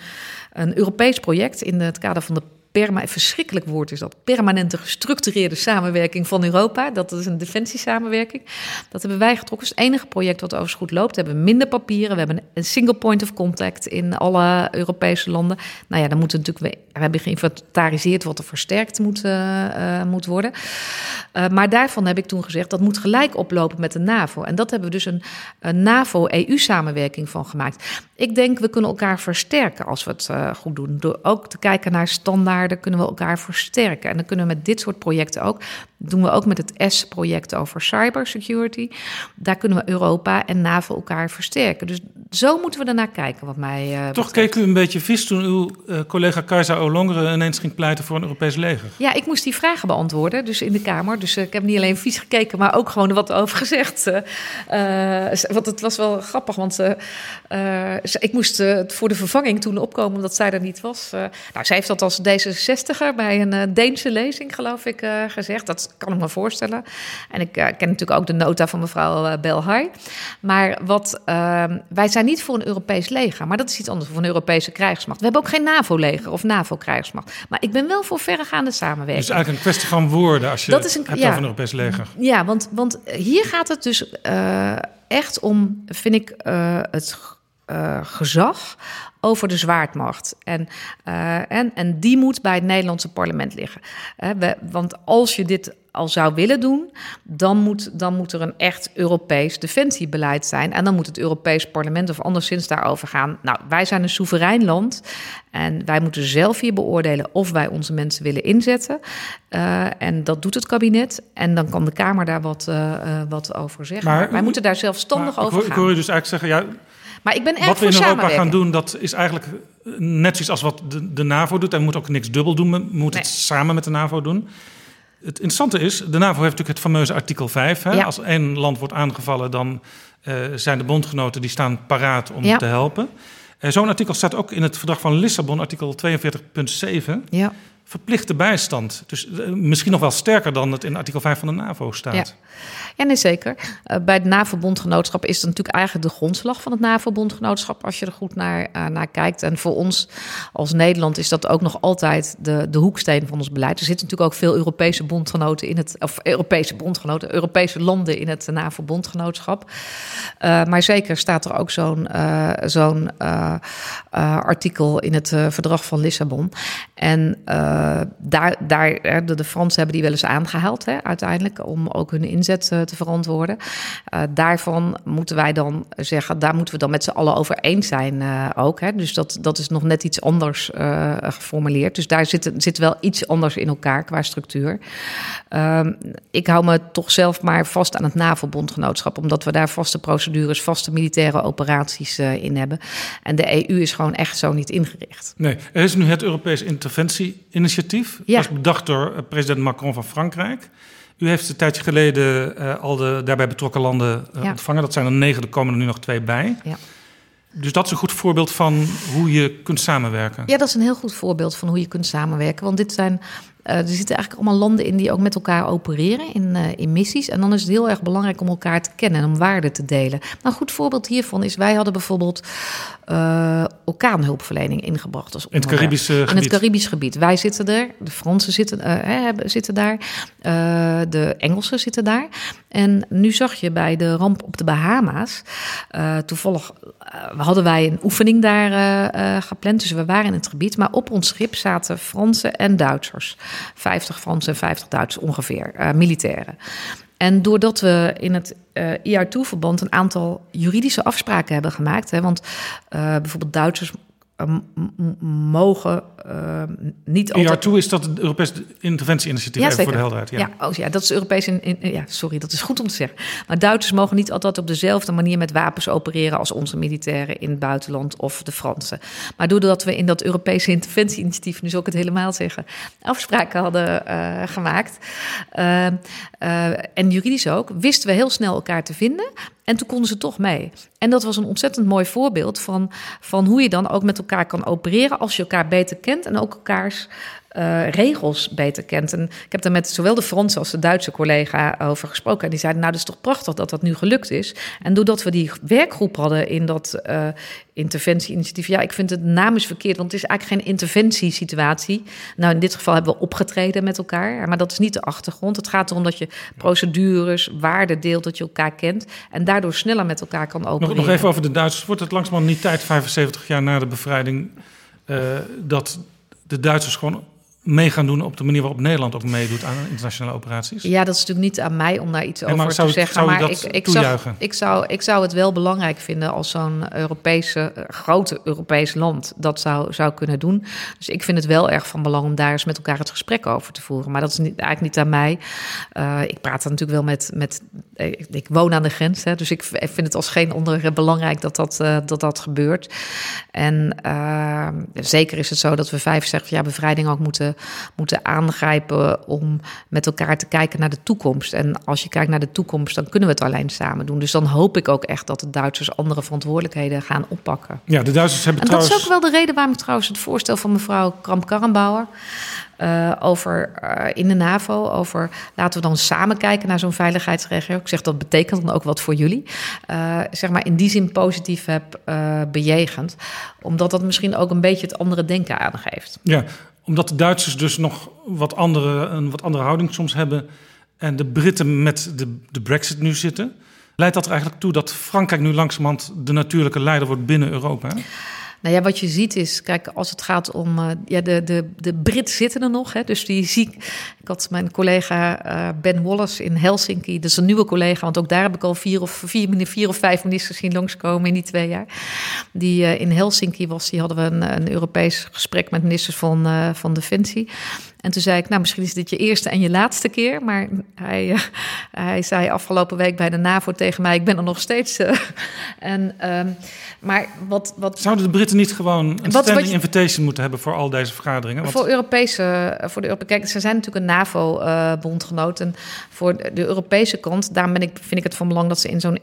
een Europees project in het kader van de perma, verschrikkelijk woord is dat, permanente gestructureerde samenwerking van Europa. Dat is een defensiesamenwerking. Dat hebben wij getrokken. Het is het enige project wat overigens goed loopt. We hebben minder papieren. We hebben een single point of contact in alle Europese landen. Nou ja, dan moeten natuurlijk... We, hebben geïnventariseerd wat er versterkt moet, eh, eh, moet worden. Uh, maar daarvan heb ik toen gezegd, dat moet gelijk oplopen met de NAVO. En dat hebben we dus een, NAVO-EU-samenwerking van gemaakt. Ik denk, we kunnen elkaar versterken als we het goed doen. Door ook te kijken naar standaarden kunnen we elkaar versterken. En dan kunnen we met dit soort projecten ook. doen we ook met het S-project over cybersecurity. Daar kunnen we Europa en NAVO elkaar versterken. Dus zo moeten we ernaar kijken, wat mij uh, Toch keek u een beetje vies toen uw uh, collega Kajsa Olongeren ineens ging pleiten voor een Europees leger. Ja, ik moest die vragen beantwoorden, dus in de Kamer. Dus uh, ik heb niet alleen vies gekeken, maar ook gewoon wat over gezegd. want het was wel grappig, want ik moest voor de vervanging toen opkomen omdat zij er niet was. nou, zij heeft dat als D66er bij een Deense lezing, geloof ik, gezegd. Dat kan ik me voorstellen. En ik ken natuurlijk ook de nota van mevrouw Belhai. Maar wat, ehm, wij zijn niet voor een Europees leger, maar dat is iets anders voor een Europese krijgsmacht. We hebben ook geen NAVO-leger of NAVO-krijgsmacht. Maar ik ben wel voor verregaande samenwerking. Dus eigenlijk een kwestie van woorden als je dat is een, hebt ja, over een Europees leger. Ja, want, want hier gaat het dus echt om, vind ik, uh, het uh, gezag over de zwaardmacht. En, uh, en, en die moet bij het Nederlandse parlement liggen. Uh, we, want als je dit al zou willen doen, dan moet, dan moet er een echt Europees defensiebeleid zijn. En dan moet het Europees parlement of anderszins daarover gaan. Nou, wij zijn een soeverein land en wij moeten zelf hier beoordelen of wij onze mensen willen inzetten. Uh, en dat doet het kabinet. En dan kan de Kamer daar wat, uh, wat over zeggen. Maar, wij moeten daar zelfstandig maar, over ik, gaan. Ik hoor je dus eigenlijk zeggen, ja, maar ik ben erg wat we in Europa gaan doen, dat is eigenlijk net zoiets als wat de, de NAVO doet. En we moeten ook niks dubbel doen, we moeten nee. het samen met de NAVO doen. Het interessante is, de NAVO heeft natuurlijk het fameuze artikel 5. Hè? Ja. Als één land wordt aangevallen, dan uh, zijn de bondgenoten die staan paraat om ja. te helpen. Uh, Zo'n artikel staat ook in het verdrag van Lissabon, artikel 42.7. Ja. Verplichte bijstand. Dus uh, misschien nog wel sterker dan het in artikel 5 van de NAVO staat. Ja. Nee, zeker. Uh, bij het NAVO-bondgenootschap is het natuurlijk eigenlijk de grondslag van het NAVO-bondgenootschap, als je er goed naar, uh, naar kijkt. En voor ons als Nederland is dat ook nog altijd de, de hoeksteen van ons beleid. Er zitten natuurlijk ook veel Europese bondgenoten in het, of Europese bondgenoten, Europese landen in het NAVO-bondgenootschap. Maar zeker staat er ook zo'n zo'n artikel in het verdrag van Lissabon. En daar, daar, de, de Fransen hebben die wel eens aangehaald hè, uiteindelijk om ook hun inzet uh, te verantwoorden. Uh, daarvan moeten wij dan zeggen, daar moeten we dan met z'n allen over eens zijn ook. Hè. Dus dat, dat is nog net iets anders geformuleerd. Dus daar zit, zit wel iets anders in elkaar qua structuur. Ehm, ik hou me toch zelf maar vast aan het NAVO-bondgenootschap, omdat we daar vaste procedures, vaste militaire operaties in hebben. En de EU is gewoon echt zo niet ingericht. Nee, er is nu het Europees Interventie-initiatief. Ja. Dat is bedacht door eh, president Macron van Frankrijk. U heeft een tijdje geleden uh, al de daarbij betrokken landen uh, ja. ontvangen. Dat zijn er negen, er komen er nu nog twee bij. Ja. Dus dat is een goed voorbeeld van hoe je kunt samenwerken. Ja, dat is een heel goed voorbeeld van hoe je kunt samenwerken. Want dit zijn uh, er zitten eigenlijk allemaal landen in die ook met elkaar opereren in, uh, in missies. En dan is het heel erg belangrijk om elkaar te kennen en om waarden te delen. Nou, een goed voorbeeld hiervan is: wij hadden bijvoorbeeld uh, orkaanhulpverlening ingebracht. Als in het Caribische gebied. In het Caribisch gebied. Wij zitten er, de Fransen zitten, hebben, zitten daar, de Engelsen zitten daar. En nu zag je bij de ramp op de Bahama's, toevallig hadden wij een oefening daar gepland. Dus we waren in het gebied. Maar op ons schip zaten Fransen en Duitsers. 50 Fransen en 50 Duitsers ongeveer, uh, militairen. En doordat we in het uh, eh, IR2-verband een aantal juridische afspraken hebben gemaakt, hè, want uh, bijvoorbeeld Duitsers mogen uh, niet altijd... ER2 is dat het Europese interventie-initiatief, ja, voor de helderheid. Ja, ja, oh, ja dat is Europees... In, in, ja, sorry, dat is goed om te zeggen. Maar Duitsers mogen niet altijd op dezelfde manier met wapens opereren... als onze militairen in het buitenland of de Fransen. Maar doordat we in dat Europese interventie-initiatief... nu zal ik het helemaal zeggen, afspraken hadden uh, gemaakt... Uh, en juridisch ook, wisten we heel snel elkaar te vinden... En toen konden ze toch mee. En dat was een ontzettend mooi voorbeeld van, van hoe je dan ook met elkaar kan opereren als je elkaar beter kent en ook elkaars uh, regels beter kent. En ik heb daar met zowel de Franse als de Duitse collega over gesproken. En die zeiden, nou, dat is toch prachtig dat dat nu gelukt is. En doordat we die werkgroep hadden in dat uh, interventie-initiatief... ja, ik vind het naam is verkeerd, want het is eigenlijk geen interventiesituatie. Nou, in dit geval hebben we opgetreden met elkaar, maar dat is niet de achtergrond. Het gaat erom dat je procedures, waarden deelt, dat je elkaar kent... en daardoor sneller met elkaar kan opereren. Nog, nog even over de Duitsers. Wordt het langzamerhand niet tijd, 75 jaar na de bevrijding... Uh, dat de Duitsers gewoon mee gaan doen op de manier waarop Nederland ook meedoet aan internationale operaties? Ja, dat is natuurlijk niet aan mij om daar iets over te zeggen. maar ik, ik, zou, ik, zou, ik zou het wel belangrijk vinden als zo'n Europese, eh, grote Europees land dat zou, zou kunnen doen. Dus ik vind het wel erg van belang om daar eens met elkaar het gesprek over te voeren. Maar dat is niet, eigenlijk niet aan mij. Uh, ik praat er natuurlijk wel met. met ik, ik woon aan de grens, hè, dus ik vind het als geen onder belangrijk dat dat, uh, dat, dat gebeurt. En uh, zeker is het zo dat we 65 jaar bevrijding ook moeten moeten, aangrijpen om met elkaar te kijken naar de toekomst. En als je kijkt naar de toekomst, dan kunnen we het alleen samen doen. Dus dan hoop ik ook echt dat de Duitsers andere verantwoordelijkheden gaan oppakken. Ja, de Duitsers hebben en trouwens... dat is ook wel de reden waarom ik trouwens het voorstel van mevrouw Kramp-Karrenbauer... Uh, over uh, in de NAVO, over laten we dan samen kijken naar zo'n veiligheidsregio. Ik zeg dat betekent dan ook wat voor jullie. Uh, zeg maar in die zin positief heb bejegend, omdat dat misschien ook een beetje het andere denken aangeeft. Ja, omdat de Duitsers dus nog wat andere, een wat andere houding soms hebben. En de Britten met de, de Brexit nu zitten. Leidt dat er eigenlijk toe dat Frankrijk nu langzamerhand de natuurlijke leider wordt binnen Europa? Nou ja, wat je ziet is, kijk, als het gaat om. Uh, ja, de, de, de Brit zitten er nog. Hè, dus die zie ik. had mijn collega uh, Ben Wallace in Helsinki. Dat is een nieuwe collega, want ook daar heb ik al vier of, vier, vier of vijf ministers zien langskomen in die twee jaar. Die uh, in Helsinki was, die hadden we een, een Europees gesprek met ministers van, van Defensie. En toen zei ik, nou, misschien is dit je eerste en je laatste keer. Maar hij, uh, hij zei afgelopen week bij de NAVO tegen mij: ik ben er nog steeds. Uh, en, um, maar wat, wat. Zouden de Britten niet gewoon een wat, standing invitation moeten hebben voor al deze vergaderingen? Voor Europese. Voor de Europe, kijk, ze zijn natuurlijk een NAVO-bondgenoot. En voor de Europese kant, daarom ben ik, vind ik het van belang dat ze in zo'n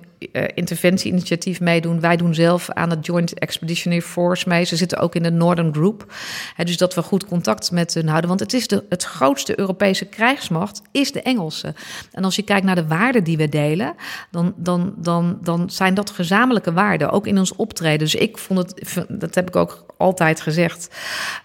interventie-initiatief meedoen. Wij doen zelf aan het Joint Expeditionary Force mee. Ze zitten ook in de Northern Group. He, dus dat we goed contact met hun houden. Want het is het grootste Europese krijgsmacht, is de Engelse. En als je kijkt naar de waarden die we delen, dan, dan, dan, dan zijn dat gezamenlijke waarden. Ook in ons optreden. Dus ik vond het, dat heb ik ook altijd gezegd.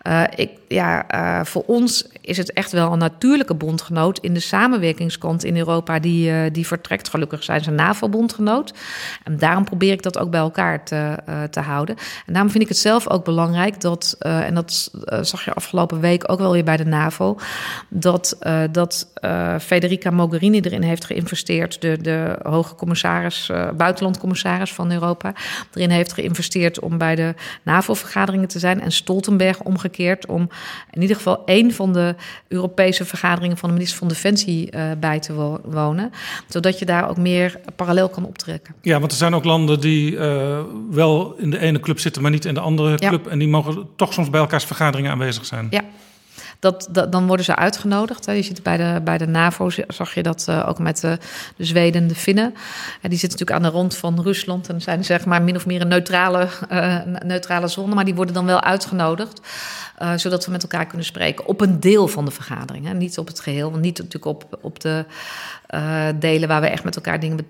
Uh, ik, ja, uh, voor ons is het echt wel een natuurlijke bondgenoot in de samenwerkingskant in Europa die, uh, die vertrekt. Gelukkig zijn ze NAVO-bondgenoot. En daarom probeer ik dat ook bij elkaar te, te houden. En daarom vind ik het zelf ook belangrijk dat, en dat zag je afgelopen week ook wel weer bij de NAVO, dat, dat Federica Mogherini erin heeft geïnvesteerd, de, de hoge commissaris, buitenlandcommissaris van Europa, erin heeft geïnvesteerd om bij de Te zijn. En Stoltenberg omgekeerd om in ieder geval één van de Europese vergaderingen van de minister van Defensie uh, bij te wo wonen. Zodat je daar ook meer parallel kan optrekken. Ja, want er zijn ook landen die uh, wel in de ene club zitten, maar niet in de andere club. En die mogen toch soms bij elkaars vergaderingen aanwezig zijn. Ja. Dat, dan worden ze uitgenodigd. Hè. Je ziet bij de, bij de NAVO, zag je dat uh, ook met de, de Zweden en de Finnen. En die zitten natuurlijk aan de rond van Rusland en zijn zeg maar min of meer een neutrale, uh, neutrale zone. Maar die worden dan wel uitgenodigd. Zodat we met elkaar kunnen spreken op een deel van de vergadering. Hè. Niet op het geheel, want niet natuurlijk op, op de delen waar we echt met elkaar dingen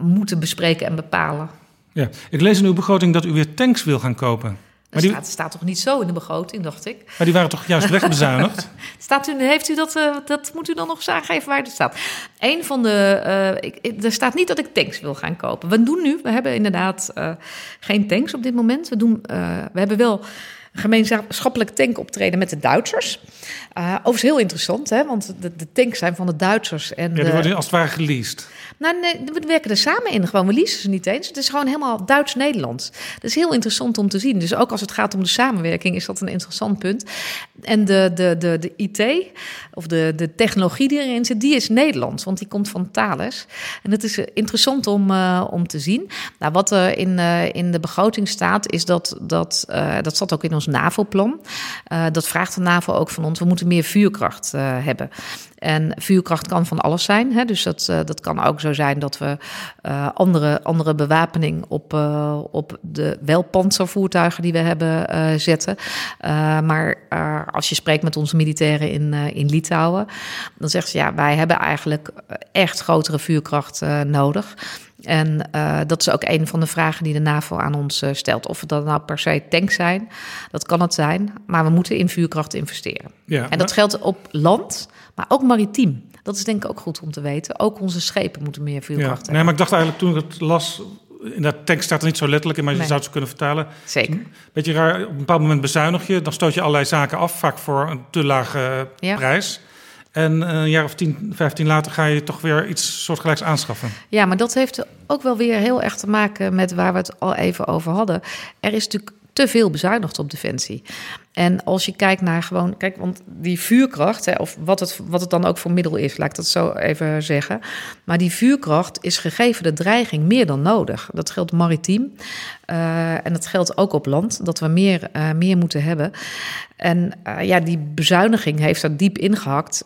moeten bespreken en bepalen. Ja, ik lees in uw begroting dat u weer tanks wil gaan kopen. Maar die... staat, staat, toch niet zo in de begroting, dacht ik. Maar die waren toch juist wegbezuinigd? staat u, heeft u dat, uh, dat moet u dan nog eens aangeven waar het staat. Een van de, uh, ik, er staat niet dat ik tanks wil gaan kopen. We doen nu, we hebben inderdaad uh, geen tanks op dit moment. We, doen, we hebben wel gemeenschappelijk tankoptreden met de Duitsers. Overigens heel interessant, hè? want de, de tanks zijn van de Duitsers. En ja, die worden als het ware geleased. Nou, nee, we werken er samen in. Gewoon, we leasen ze niet eens. Het is gewoon helemaal Duits-Nederlands. Dat is heel interessant om te zien. Dus ook als het gaat om de samenwerking, is dat een interessant punt. En de, de, de, de IT, of de, de technologie die erin zit, die is Nederlands. Want die komt van Thales. En het is interessant om, uh, om te zien. Nou, wat er in, uh, in de begroting staat, is dat, dat, dat zat ook in ons NAVO-plan. dat vraagt de NAVO ook van ons. We moeten meer vuurkracht hebben. En vuurkracht kan van alles zijn. Hè? Dus dat, uh, dat kan ook zo zijn dat we uh, andere, andere bewapening op, uh, op de wel panzervoertuigen die we hebben zetten. maar als je spreekt met onze militairen in, in Litouwen, dan zeggen ze ja, wij hebben eigenlijk echt grotere vuurkracht nodig. En uh, dat is ook een van de vragen die de NAVO aan ons uh, stelt. Of het dan nou per se tanks zijn, dat kan het zijn. Maar we moeten in vuurkracht investeren. Ja, en dat maar... geldt op land, maar ook maritiem. Dat is denk ik ook goed om te weten. Ook onze schepen moeten meer vuurkracht ja, hebben. Nee, maar ik dacht eigenlijk toen ik het las... In dat tank staat er niet zo letterlijk in, maar je nee. zou het zo kunnen vertalen. Zeker. Beetje raar, op een bepaald moment bezuinig je. Dan stoot je allerlei zaken af, vaak voor een te lage ja. prijs. En een jaar of 10, 15 later ga je toch weer iets soortgelijks aanschaffen. Ja, maar dat heeft ook wel weer heel erg te maken met waar we het al even over hadden. Er is natuurlijk te veel bezuinigd op defensie. En als je kijkt naar gewoon, kijk, want die vuurkracht, hè, of wat het, wat het dan ook voor middel is, laat ik dat zo even zeggen. Maar die vuurkracht is gegeven de dreiging meer dan nodig. Dat geldt maritiem uh, en dat geldt ook op land, dat we meer, uh, meer moeten hebben. En uh, ja, die bezuiniging heeft er diep ingehakt.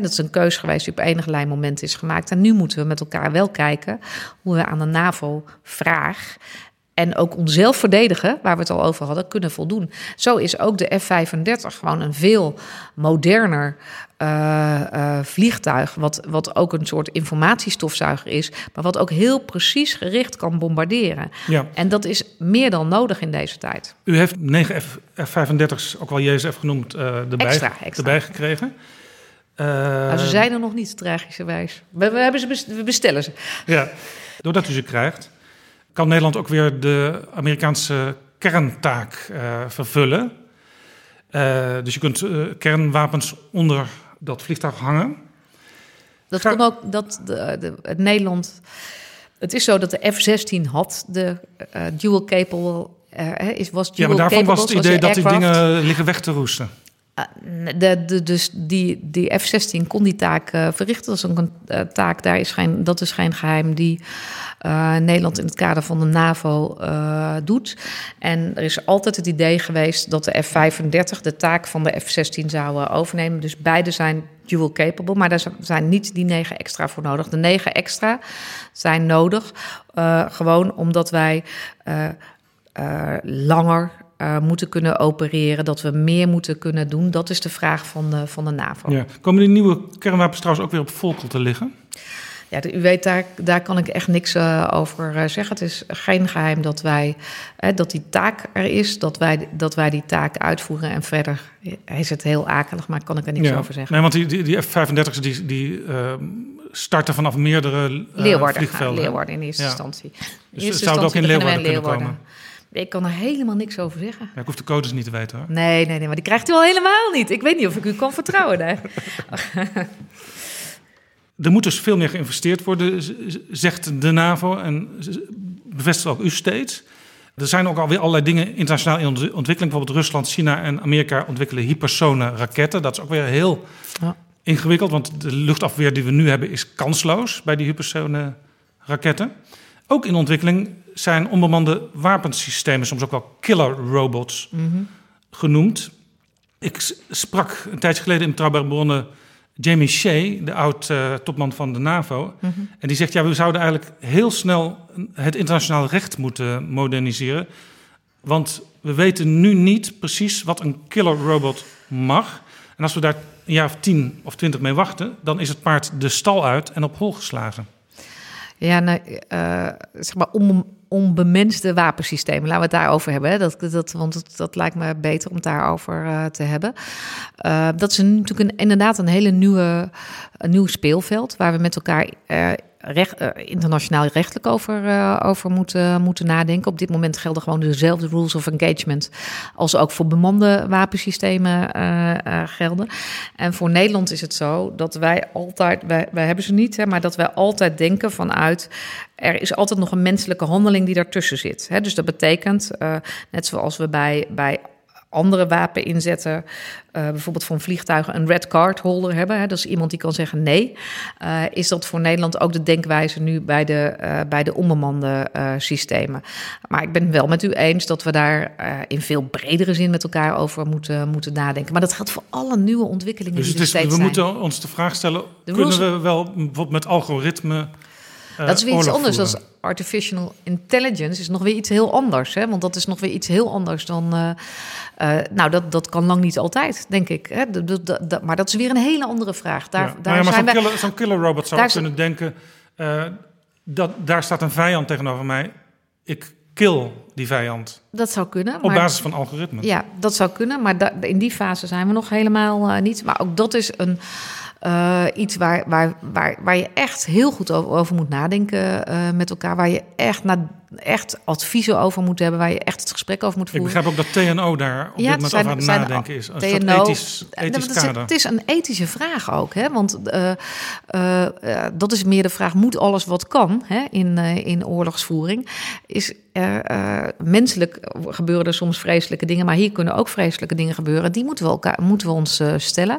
Dat is een keus geweest die op enig moment is gemaakt. En nu moeten we met elkaar wel kijken hoe we aan de NAVO-vraag en ook onszelf verdedigen, waar we het al over hadden, kunnen voldoen. Zo is ook de F-35 gewoon een veel moderner uh, uh, vliegtuig, wat, wat ook een soort informatiestofzuiger is, maar wat ook heel precies gericht kan bombarderen. Ja. En dat is meer dan nodig in deze tijd. U heeft 9 F-35's, ook wel JSF genoemd, uh, erbij, extra, extra. erbij gekregen. Nou, ze zijn er nog niet, tragischerwijs. We, we, hebben ze, we bestellen ze. Ja, doordat u ze krijgt kan Nederland ook weer de Amerikaanse kerntaak uh, vervullen. Uh, dus je kunt uh, kernwapens onder dat vliegtuig hangen. Dat Ga... kan ook dat de, de, het Nederland. Het is zo dat de F-16 had de dual capable. is, was dual ja, maar daarvan capable, was het idee dat die dingen liggen weg te roesten. De, de, dus die, die F-16 kon die taak uh, verrichten. Dat is een uh, taak, daar is geen, dat is geen geheim die Nederland in het kader van de NAVO doet. En er is altijd het idee geweest dat de F-35 de taak van de F-16 zou overnemen. Dus beide zijn dual capable, maar daar zijn niet die negen extra voor nodig. De negen extra zijn nodig gewoon omdat wij langer moeten kunnen opereren, dat we meer moeten kunnen doen. Dat is de vraag van de, van de NAVO. Ja. Komen die nieuwe kernwapens trouwens ook weer op Volkel te liggen? Ja, u weet, daar, daar kan ik echt niks uh, over uh, zeggen. Het is geen geheim dat wij, uh, dat die taak er is, dat wij, dat wij die taak uitvoeren. En verder is het heel akelig, maar kan ik er niks ja. over zeggen. Nee, want die, die, die F-35's die, die ehm, starten vanaf meerdere Leeuwarden, vliegvelden. Leeuwarden in eerste Ja. instantie. In Dus eerste zou het ook in Leeuwarden kunnen komen? Ik kan er helemaal niks over zeggen. Ja, ik hoef de codes niet te weten hoor. Nee, nee, nee, maar die krijgt u al helemaal niet. Ik weet niet of ik u kan vertrouwen. Nee. Er moet dus veel meer geïnvesteerd worden, zegt de NAVO en bevestigt ook u steeds. Er zijn ook alweer allerlei dingen internationaal in ont- ontwikkeling. Bijvoorbeeld Rusland, China en Amerika ontwikkelen hypersone raketten. Dat is ook weer heel Ja. ingewikkeld, want de luchtafweer die we nu hebben is kansloos bij die hypersone raketten. Ook in ontwikkeling zijn onbemande wapensystemen, soms ook wel killer robots genoemd. Ik sprak een tijdje geleden in Betrouwbare Bronnen Jamie Shea, de oud-topman van de NAVO. En die zegt, ja, we zouden eigenlijk heel snel het internationaal recht moeten moderniseren. Want we weten nu niet precies wat een killer robot mag. En als we daar een jaar of tien of twintig mee wachten... dan is het paard de stal uit en op hol geslagen. Ja, nou, eh, zeg maar on, onbemenste wapensystemen. Laten we het daarover hebben. Hè. Dat, dat, want dat, dat lijkt me beter om het daarover eh, te hebben. Eh, dat is natuurlijk een, inderdaad een hele nieuwe, een nieuw speelveld... waar we met elkaar eh, recht, eh, internationaal rechtelijk over, eh, over moeten, moeten nadenken. Op dit moment gelden gewoon dezelfde rules of engagement... als ook voor bemande wapensystemen eh, gelden. En voor Nederland is het zo dat wij altijd... Wij, wij hebben ze niet, hè, maar dat wij altijd denken vanuit... er is altijd nog een menselijke handeling die daartussen zit. Hè. Dus dat betekent, eh, net zoals we bij... bij andere wapeninzetten, eh bijvoorbeeld voor een vliegtuig een red card holder hebben. Hè, dat is iemand die kan zeggen nee. Eh, is dat voor Nederland ook de denkwijze nu bij de, eh, bij de onbemande systemen? Maar ik ben wel met u eens dat we daar in veel bredere zin met elkaar over moeten, moeten nadenken. Maar dat geldt voor alle nieuwe ontwikkelingen Dus die er steeds we zijn. moeten ons de vraag stellen... De kunnen we wel bijvoorbeeld met algoritme... Dat is weer iets anders. Is artificial intelligence is nog weer iets heel anders. Hè? Want dat is nog weer iets heel anders dan. eh, eh, nou, dat, dat kan lang niet altijd, denk ik. Hè? Dat- dat- dat- dat- maar dat is weer een hele andere vraag. Daar, Ja. daar maar ja, maar zijn zo'n wij. killer, zo'n killer robot zou daar kunnen denken... eh, dat, daar staat een vijand tegenover mij. Ik kill die vijand. Dat zou kunnen. Op maar- basis van algoritmen. Ja, dat zou kunnen, maar da- in die fase zijn we nog helemaal niet. Maar ook dat is een, eh, iets waar, waar, waar, waar je echt heel goed over, over moet nadenken eh, met elkaar. Waar je echt, na, echt adviezen over moet hebben, waar je echt het gesprek over moet Ik voeren. begrijp ook dat TNO daar op dit moment over aan het nadenken is. Soort TNO ethisch, Nee, ethisch het, is, kader. het is een ethische vraag ook. Hè? Want eh, eh, eh, dat is meer de vraag: moet alles wat kan hè, in, in oorlogsvoering? Is, menselijk gebeuren er soms vreselijke dingen, maar hier kunnen ook vreselijke dingen gebeuren. Die moeten we, elkaar, moeten we ons stellen.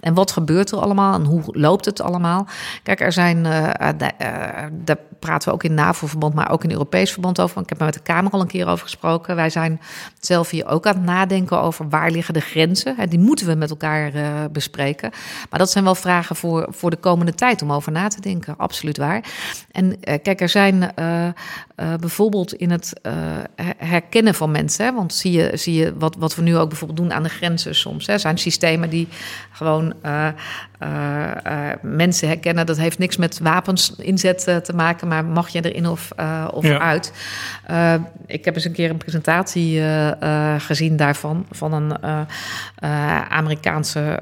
En wat gebeurt er allemaal en hoe loopt het allemaal? Kijk, er zijn, eh, eh, eh, praten we ook in NAVO-verband, maar ook in Europees verband over. Ik heb er met de Kamer al een keer over gesproken. Wij zijn zelf hier ook aan het nadenken over waar liggen de grenzen. Hè, Die moeten we met elkaar eh, bespreken. Maar dat zijn wel vragen voor, voor de komende tijd om over na te denken. Absoluut waar. En eh, kijk, er zijn eh, bijvoorbeeld in het eh, her- herkennen van mensen. Hè, want zie je, zie je wat, wat we nu ook bijvoorbeeld doen aan de grenzen soms. Hè, zijn systemen die gewoon eh, mensen herkennen. Dat heeft niks met wapens inzet eh, te maken, maar mag je erin of, of Ja. uit. Ik heb eens een keer een presentatie gezien daarvan, van een Amerikaanse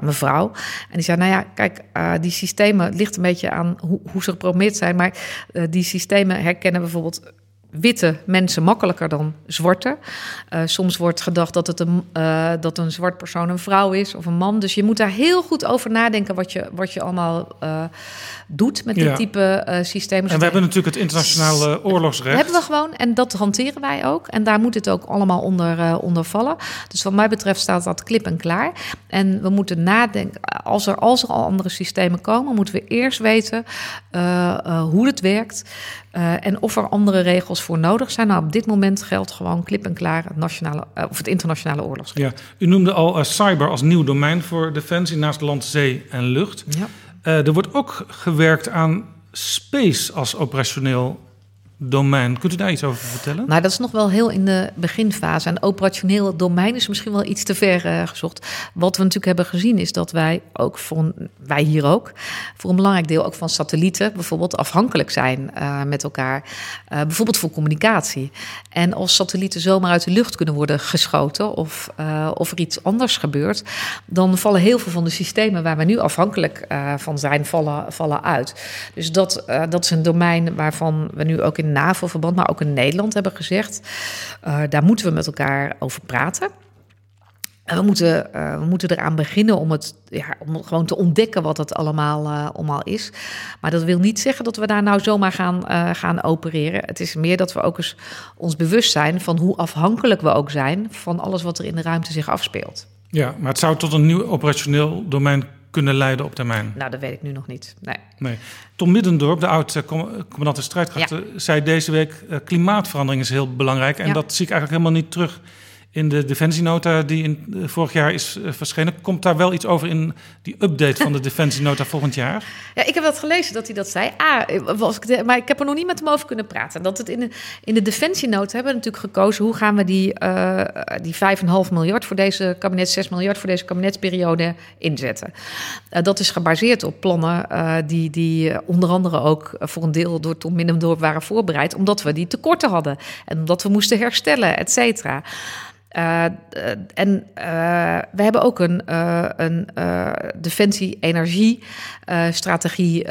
mevrouw. En die zei, nou ja, kijk, die systemen, het ligt een beetje aan hoe, hoe ze geprogrammeerd zijn, maar die systemen herkennen bijvoorbeeld witte mensen makkelijker dan zwarte. Eh, soms wordt gedacht dat, het een, eh, dat een zwart persoon een vrouw is of een man. Dus je moet daar heel goed over nadenken wat je, wat je allemaal eh, doet met dit Ja. type systemen. En we hebben natuurlijk het internationale oorlogsrecht. hebben we gewoon en dat hanteren wij ook. En daar moet het ook allemaal onder, onder vallen. Dus wat mij betreft staat dat klip en klaar. En we moeten nadenken, als er, als er al andere systemen komen, moeten we eerst weten hoe het werkt. Eh, en of er andere regels voor nodig zijn. Nou, op dit moment geldt gewoon klip en klaar het, nationale, eh, of het internationale oorlogsrecht. Ja, u noemde al eh, cyber als nieuw domein voor Defensie naast land, zee en lucht. Ja. Er wordt ook gewerkt aan space als operationeel domein. Kunt u daar iets over vertellen? Nou, dat is nog wel heel in de beginfase. En operationeel domein is misschien wel iets te ver uh, gezocht. Wat we natuurlijk hebben gezien is dat wij ook een, wij hier ook voor een belangrijk deel ook van satellieten bijvoorbeeld afhankelijk zijn uh, met elkaar. Uh, bijvoorbeeld voor communicatie. En als satellieten zomaar uit de lucht kunnen worden geschoten of, of er iets anders gebeurt, dan vallen heel veel van de systemen waar we nu afhankelijk van zijn, vallen, vallen uit. Dus dat, dat is een domein waarvan we nu ook in NAVO-verband, maar ook in Nederland hebben gezegd. Uh, daar moeten we met elkaar over praten. En we moeten, uh, we moeten eraan beginnen om, het, ja, om gewoon te ontdekken wat het allemaal, uh, is. Maar dat wil niet zeggen dat we daar nou zomaar gaan, gaan opereren. Het is meer dat we ook eens ons bewust zijn van hoe afhankelijk we ook zijn van alles wat er in de ruimte zich afspeelt. Ja, maar het zou tot een nieuw operationeel domein kunnen leiden op termijn? Nou, dat weet ik nu nog niet. Nee. nee. Tom Middendorp, de oud-commandant de strijdkrachten, ja. zei deze week... Uh, klimaatverandering is heel belangrijk. En ja. dat zie ik eigenlijk helemaal niet terug in de defensienota die in, uh, vorig jaar is uh, verschenen. Komt daar wel iets over in die update van de defensienota volgend jaar? Ja, ik heb dat gelezen dat hij dat zei. Ah, was ik de, maar ik heb er nog niet met hem over kunnen praten. Dat het in de, in de defensienota hebben we natuurlijk gekozen... hoe gaan we die, uh, die 5,5 miljard voor deze kabinet... 6 miljard voor deze kabinetsperiode inzetten. dat is gebaseerd op plannen die, die onder andere ook... voor een deel door Tom Middendorp waren voorbereid... omdat we die tekorten hadden en omdat we moesten herstellen, et cetera. Uh, en uh, we hebben ook een, een defensie-energie-strategie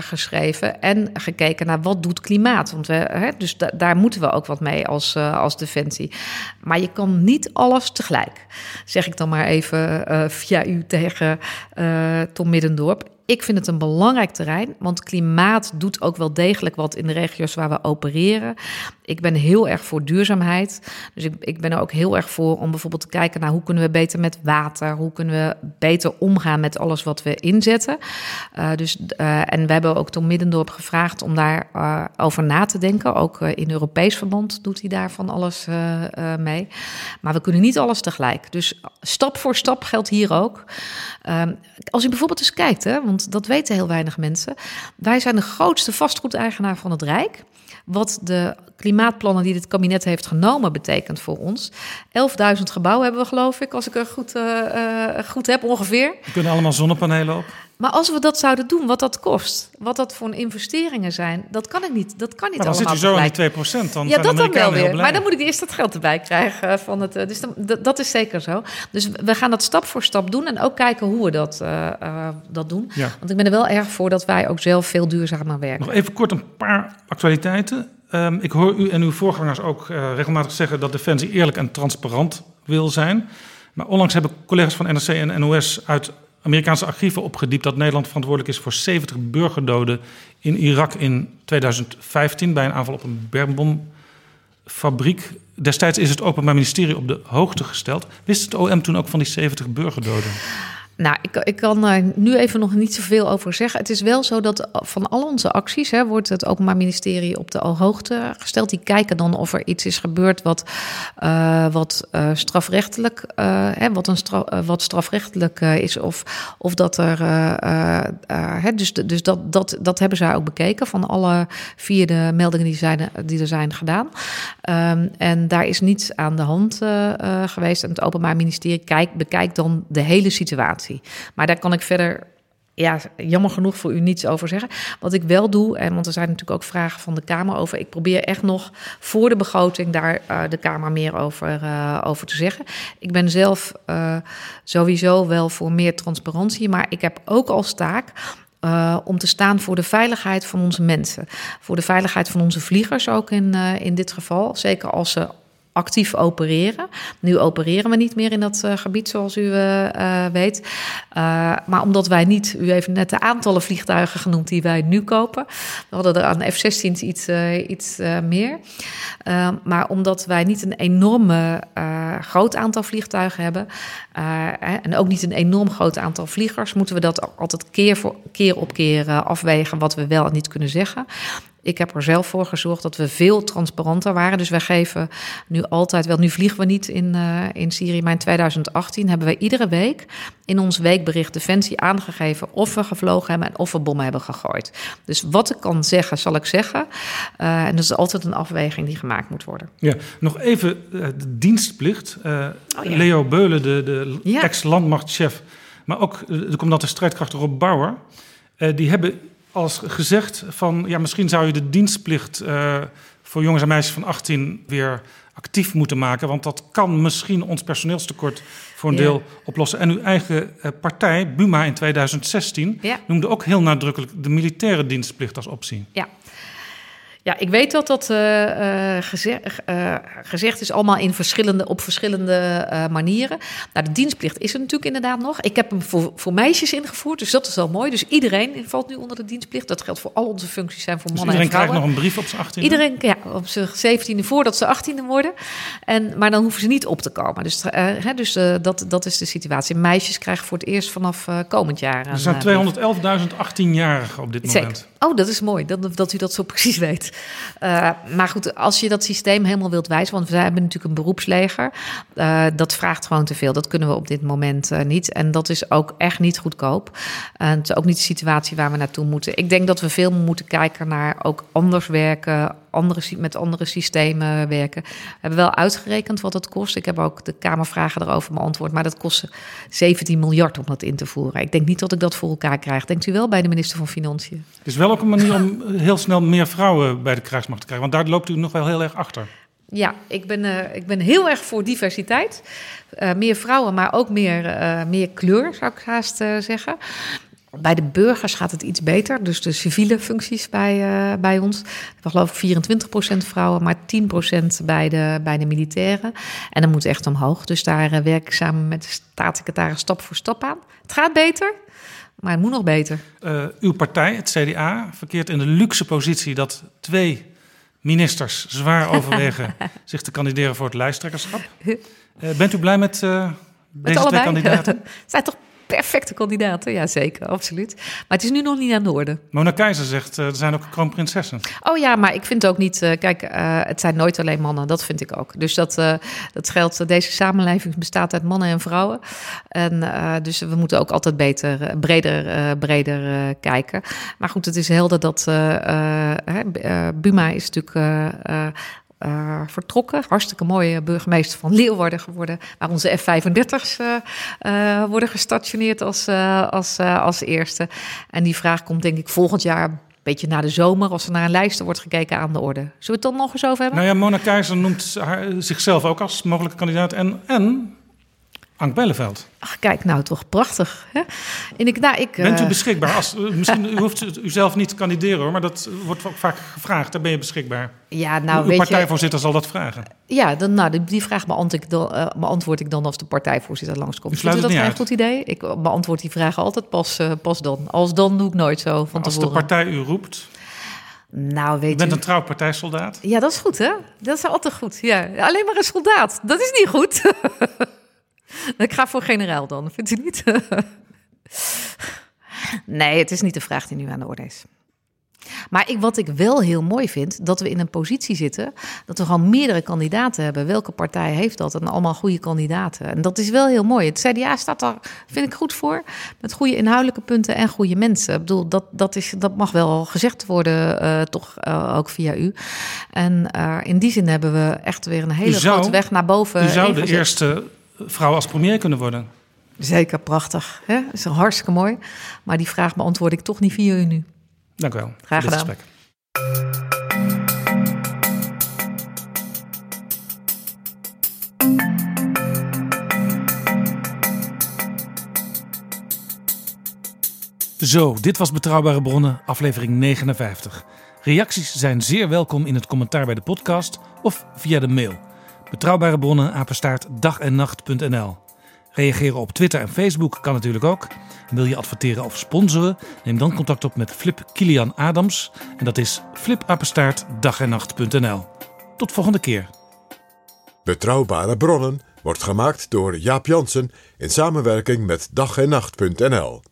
geschreven en gekeken naar wat doet klimaat. Want we, hè, dus da daar moeten we ook wat mee als, als defensie. Maar je kan niet alles tegelijk, zeg ik dan maar even via u tegen Tom Middendorp. Ik vind het een belangrijk terrein, want klimaat doet ook wel degelijk wat in de regio's waar we opereren. Ik ben heel erg voor duurzaamheid. Dus ik, ik ben er ook heel erg voor om bijvoorbeeld te kijken naar hoe kunnen we beter met water, hoe kunnen we beter omgaan met alles wat we inzetten. Uh, dus, uh, en we hebben ook Tom Middendorp gevraagd om daar uh, over na te denken. Ook in Europees verband doet hij daar van alles mee. Maar we kunnen niet alles tegelijk. Dus stap voor stap geldt hier ook. als u bijvoorbeeld eens kijkt, hè, want dat weten heel weinig mensen. Wij zijn de grootste vastgoedeigenaar van het Rijk. Wat de klimaatplannen die dit kabinet heeft genomen betekent voor ons. 11.000 gebouwen hebben we, geloof ik, als ik er goed, uh, uh, goed heb ongeveer. We kunnen allemaal zonnepanelen op. Maar als we dat zouden doen, wat dat kost, wat dat voor investeringen zijn, dat kan ik niet. Dat kan niet maar dan allemaal zit je zo aan die 2 procent. Dan ja, dat dan wel weer. Maar dan moet ik eerst dat geld erbij krijgen van het. Dus dan, dat is zeker zo. Dus we gaan dat stap voor stap doen en ook kijken hoe we dat, uh, uh, dat doen. Ja. Want ik ben er wel erg voor dat wij ook zelf veel duurzamer werken. Nog even kort een paar actualiteiten. Um, ik hoor u en uw voorgangers ook uh, regelmatig zeggen dat Defensie eerlijk en transparant wil zijn. Maar onlangs hebben collega's van NRC en NOS uit Amerikaanse archieven opgediept dat Nederland verantwoordelijk is voor 70 burgerdoden in Irak in 2015 bij een aanval op een bermbomfabriek. Destijds is het Openbaar Ministerie op de hoogte gesteld. Wist het OM toen ook van die 70 burgerdoden? Nou, ik, ik kan er nu even nog niet zoveel over zeggen. Het is wel zo dat van al onze acties hè, wordt het Openbaar Ministerie op de hoogte gesteld. Die kijken dan of er iets is gebeurd wat, uh, wat uh, strafrechtelijk, uh, hè, wat, een wat strafrechtelijk is. Of, of dat er. Hè, dus dus dat, dat, dat hebben zij ook bekeken van alle vier de meldingen die, zijn, die er zijn gedaan. Um, en daar is niets aan de hand geweest. En het Openbaar Ministerie kijkt, bekijkt dan de hele situatie. Maar daar kan ik verder ja, jammer genoeg voor u niets over zeggen. Wat ik wel doe, en want er zijn natuurlijk ook vragen van de Kamer over. Ik probeer echt nog voor de begroting daar uh, de Kamer meer over, uh, over te zeggen. Ik ben zelf uh, sowieso wel voor meer transparantie, maar ik heb ook als taak. Om te staan voor de veiligheid van onze mensen. Voor de veiligheid van onze vliegers ook in, in dit geval. Zeker als ze actief opereren. Nu opereren we niet meer in dat uh, gebied, zoals u uh, uh, weet. maar omdat wij niet, u heeft net de aantallen vliegtuigen genoemd die wij nu kopen. We hadden er aan F-16's iets, iets meer. maar omdat wij niet een enorme groot aantal vliegtuigen hebben. en ook niet een enorm groot aantal vliegers, moeten we dat altijd keer, voor, keer op keer afwegen wat we wel en niet kunnen zeggen. Ik heb er zelf voor gezorgd dat we veel transparanter waren. Dus wij geven nu altijd, wel nu vliegen we niet in, uh, in Syrië, maar in 2018 hebben we iedere week in ons weekbericht Defensie aangegeven of we gevlogen hebben en of we bommen hebben gegooid. Dus wat ik kan zeggen, zal ik zeggen. Uh, en dat is altijd een afweging die gemaakt moet worden. Ja, nog even uh, de dienstplicht. Oh, ja. Leo Beulen, de, de ja. ex-landmachtchef, maar ook de commandant de strijdkrachten Rob Bauer, die hebben als gezegd van ja, misschien zou je de dienstplicht uh, voor jongens en meisjes van 18 weer actief moeten maken. Want dat kan misschien ons personeelstekort voor een ja. deel oplossen. En uw eigen uh, partij, Buma in 2016, ja. noemde ook heel nadrukkelijk de militaire dienstplicht als optie. Ja. Ja, ik weet dat dat uh, uh, gezegd, uh, gezegd is allemaal in verschillende, op verschillende manieren. Nou, de dienstplicht is er natuurlijk inderdaad nog. Ik heb hem voor, voor meisjes ingevoerd, dus dat is wel mooi. Dus iedereen valt nu onder de dienstplicht. Dat geldt voor al onze functies zijn voor dus mannen en vrouwen. iedereen krijgt nog een brief op zijn 18e? Iedereen, ja, op zijn 17e voordat ze 18e worden. En, maar dan hoeven ze niet op te komen. Dus, hè, dus dat, dat is de situatie. Meisjes krijgen voor het eerst vanaf komend jaar. Er zijn 211.000 18-jarigen op dit Zeker. Oh, dat is mooi dat, dat u dat zo precies weet. Uh, maar goed, als je dat systeem helemaal wilt wijzen, want we hebben natuurlijk een beroepsleger, uh, dat vraagt gewoon te veel. Dat kunnen we op dit moment uh, niet. En dat is ook echt niet goedkoop. het is ook niet de situatie waar we naartoe moeten. Ik denk dat we veel moeten kijken naar ook anders werken, andere, met andere systemen werken. We hebben wel uitgerekend wat het kost. Ik heb ook de Kamervragen erover beantwoord. Maar dat kost 17 miljard om dat in te voeren. Ik denk niet dat ik dat voor elkaar krijg. Denkt u wel bij de minister van Financiën? Het is wel ook een manier om heel snel meer vrouwen bij de krijgsmacht te krijgen. Want daar loopt u nog wel heel erg achter. Ja, ik ben, uh, ik ben heel erg voor diversiteit. Uh, meer vrouwen, maar ook meer, uh, meer kleur, zou ik haast zeggen. Bij de burgers gaat het iets beter, dus de civiele functies bij, uh, bij ons. We geloof ik 24% vrouwen, maar 10% bij de, bij de militairen. En dat moet echt omhoog. Dus daar uh, werk ik samen met de staatssecretaris stap voor stap aan. Het gaat beter, maar het moet nog beter. Uh, uw partij, het CDA, verkeert in de luxe positie dat twee ministers zwaar overwegen zich te kandideren voor het lijsttrekkerschap. bent u blij met, deze met twee kandidaten? zijn toch perfecte kandidaten, ja zeker, absoluut. Maar het is nu nog niet aan de orde. Mona Keizer zegt, uh, er zijn ook kroonprinsessen. Oh ja, maar ik vind ook niet, uh, kijk, uh, het zijn nooit alleen mannen, dat vind ik ook. Dus dat, dat geldt, deze samenleving bestaat uit mannen en vrouwen. En dus we moeten ook altijd beter, breder, breder kijken. Maar goed, het is helder dat Buma is natuurlijk uh, vertrokken. Hartstikke mooie burgemeester van Leeuwarden geworden. Waar onze F-35's uh, uh, worden gestationeerd als, als, als eerste. En die vraag komt denk ik volgend jaar een beetje na de zomer, als er naar een lijst wordt gekeken aan de orde. Zullen we het dan nog eens over hebben? Nou ja, Mona Keizer noemt haar, zichzelf ook als mogelijke kandidaat. En, en Ank Belleveld. Ach, kijk, nou toch prachtig. Hè? En ik, nou, ik, Bent u beschikbaar? Als, misschien, u hoeft u zelf niet te kandideren hoor, maar dat wordt ook vaak gevraagd. Dan ben je beschikbaar. Ja, nou, Uw weet partijvoorzitter zal dat vragen. Ja, dan, nou, die, die vraag beantwoord ik, dan, uh, beantwoord ik dan als de partijvoorzitter langskomt. Vindt u dat een goed idee? Ik beantwoord die vragen altijd pas, uh, pas dan. Als dan doe ik nooit zo van Als tevoren. de partij u roept... Nou, weet je bent u... een trouw partijsoldaat? Ja, dat is goed, hè? Dat is altijd goed. Ja, alleen maar een soldaat. Dat is niet goed. Ik ga voor generaal dan, vindt u niet? nee, het is niet de vraag die nu aan de orde is. Maar ik, wat ik wel heel mooi vind, dat we in een positie zitten dat we gewoon meerdere kandidaten hebben. Welke partij heeft dat? En allemaal goede kandidaten. En dat is wel heel mooi. Het CDA staat daar, vind ik, goed voor. Met goede inhoudelijke punten en goede mensen. Ik bedoel, dat, dat, is, dat mag wel gezegd worden, uh, toch uh, ook via u. En uh, in die zin hebben we echt weer een hele zou, grote weg naar boven. U zou de eerste vrouw als premier kunnen worden. Zeker, prachtig. Hè? Dat is hartstikke mooi. Maar die vraag beantwoord ik toch niet via u nu. Dank u wel. Graag gedaan. Gesprek. Zo, dit was Betrouwbare Bronnen, aflevering 59. Reacties zijn zeer welkom in het commentaar bij de podcast of via de mail. Betrouwbare bronnen, apenstaart dag en nacht.nl. Reageren op Twitter en Facebook kan natuurlijk ook. Wil je adverteren of sponsoren? Neem dan contact op met Flip Kilian Adams. En dat is flipapenstaartdagennacht.nl. Tot volgende keer. Betrouwbare bronnen wordt gemaakt door Jaap Jansen in samenwerking met dag en nacht.nl.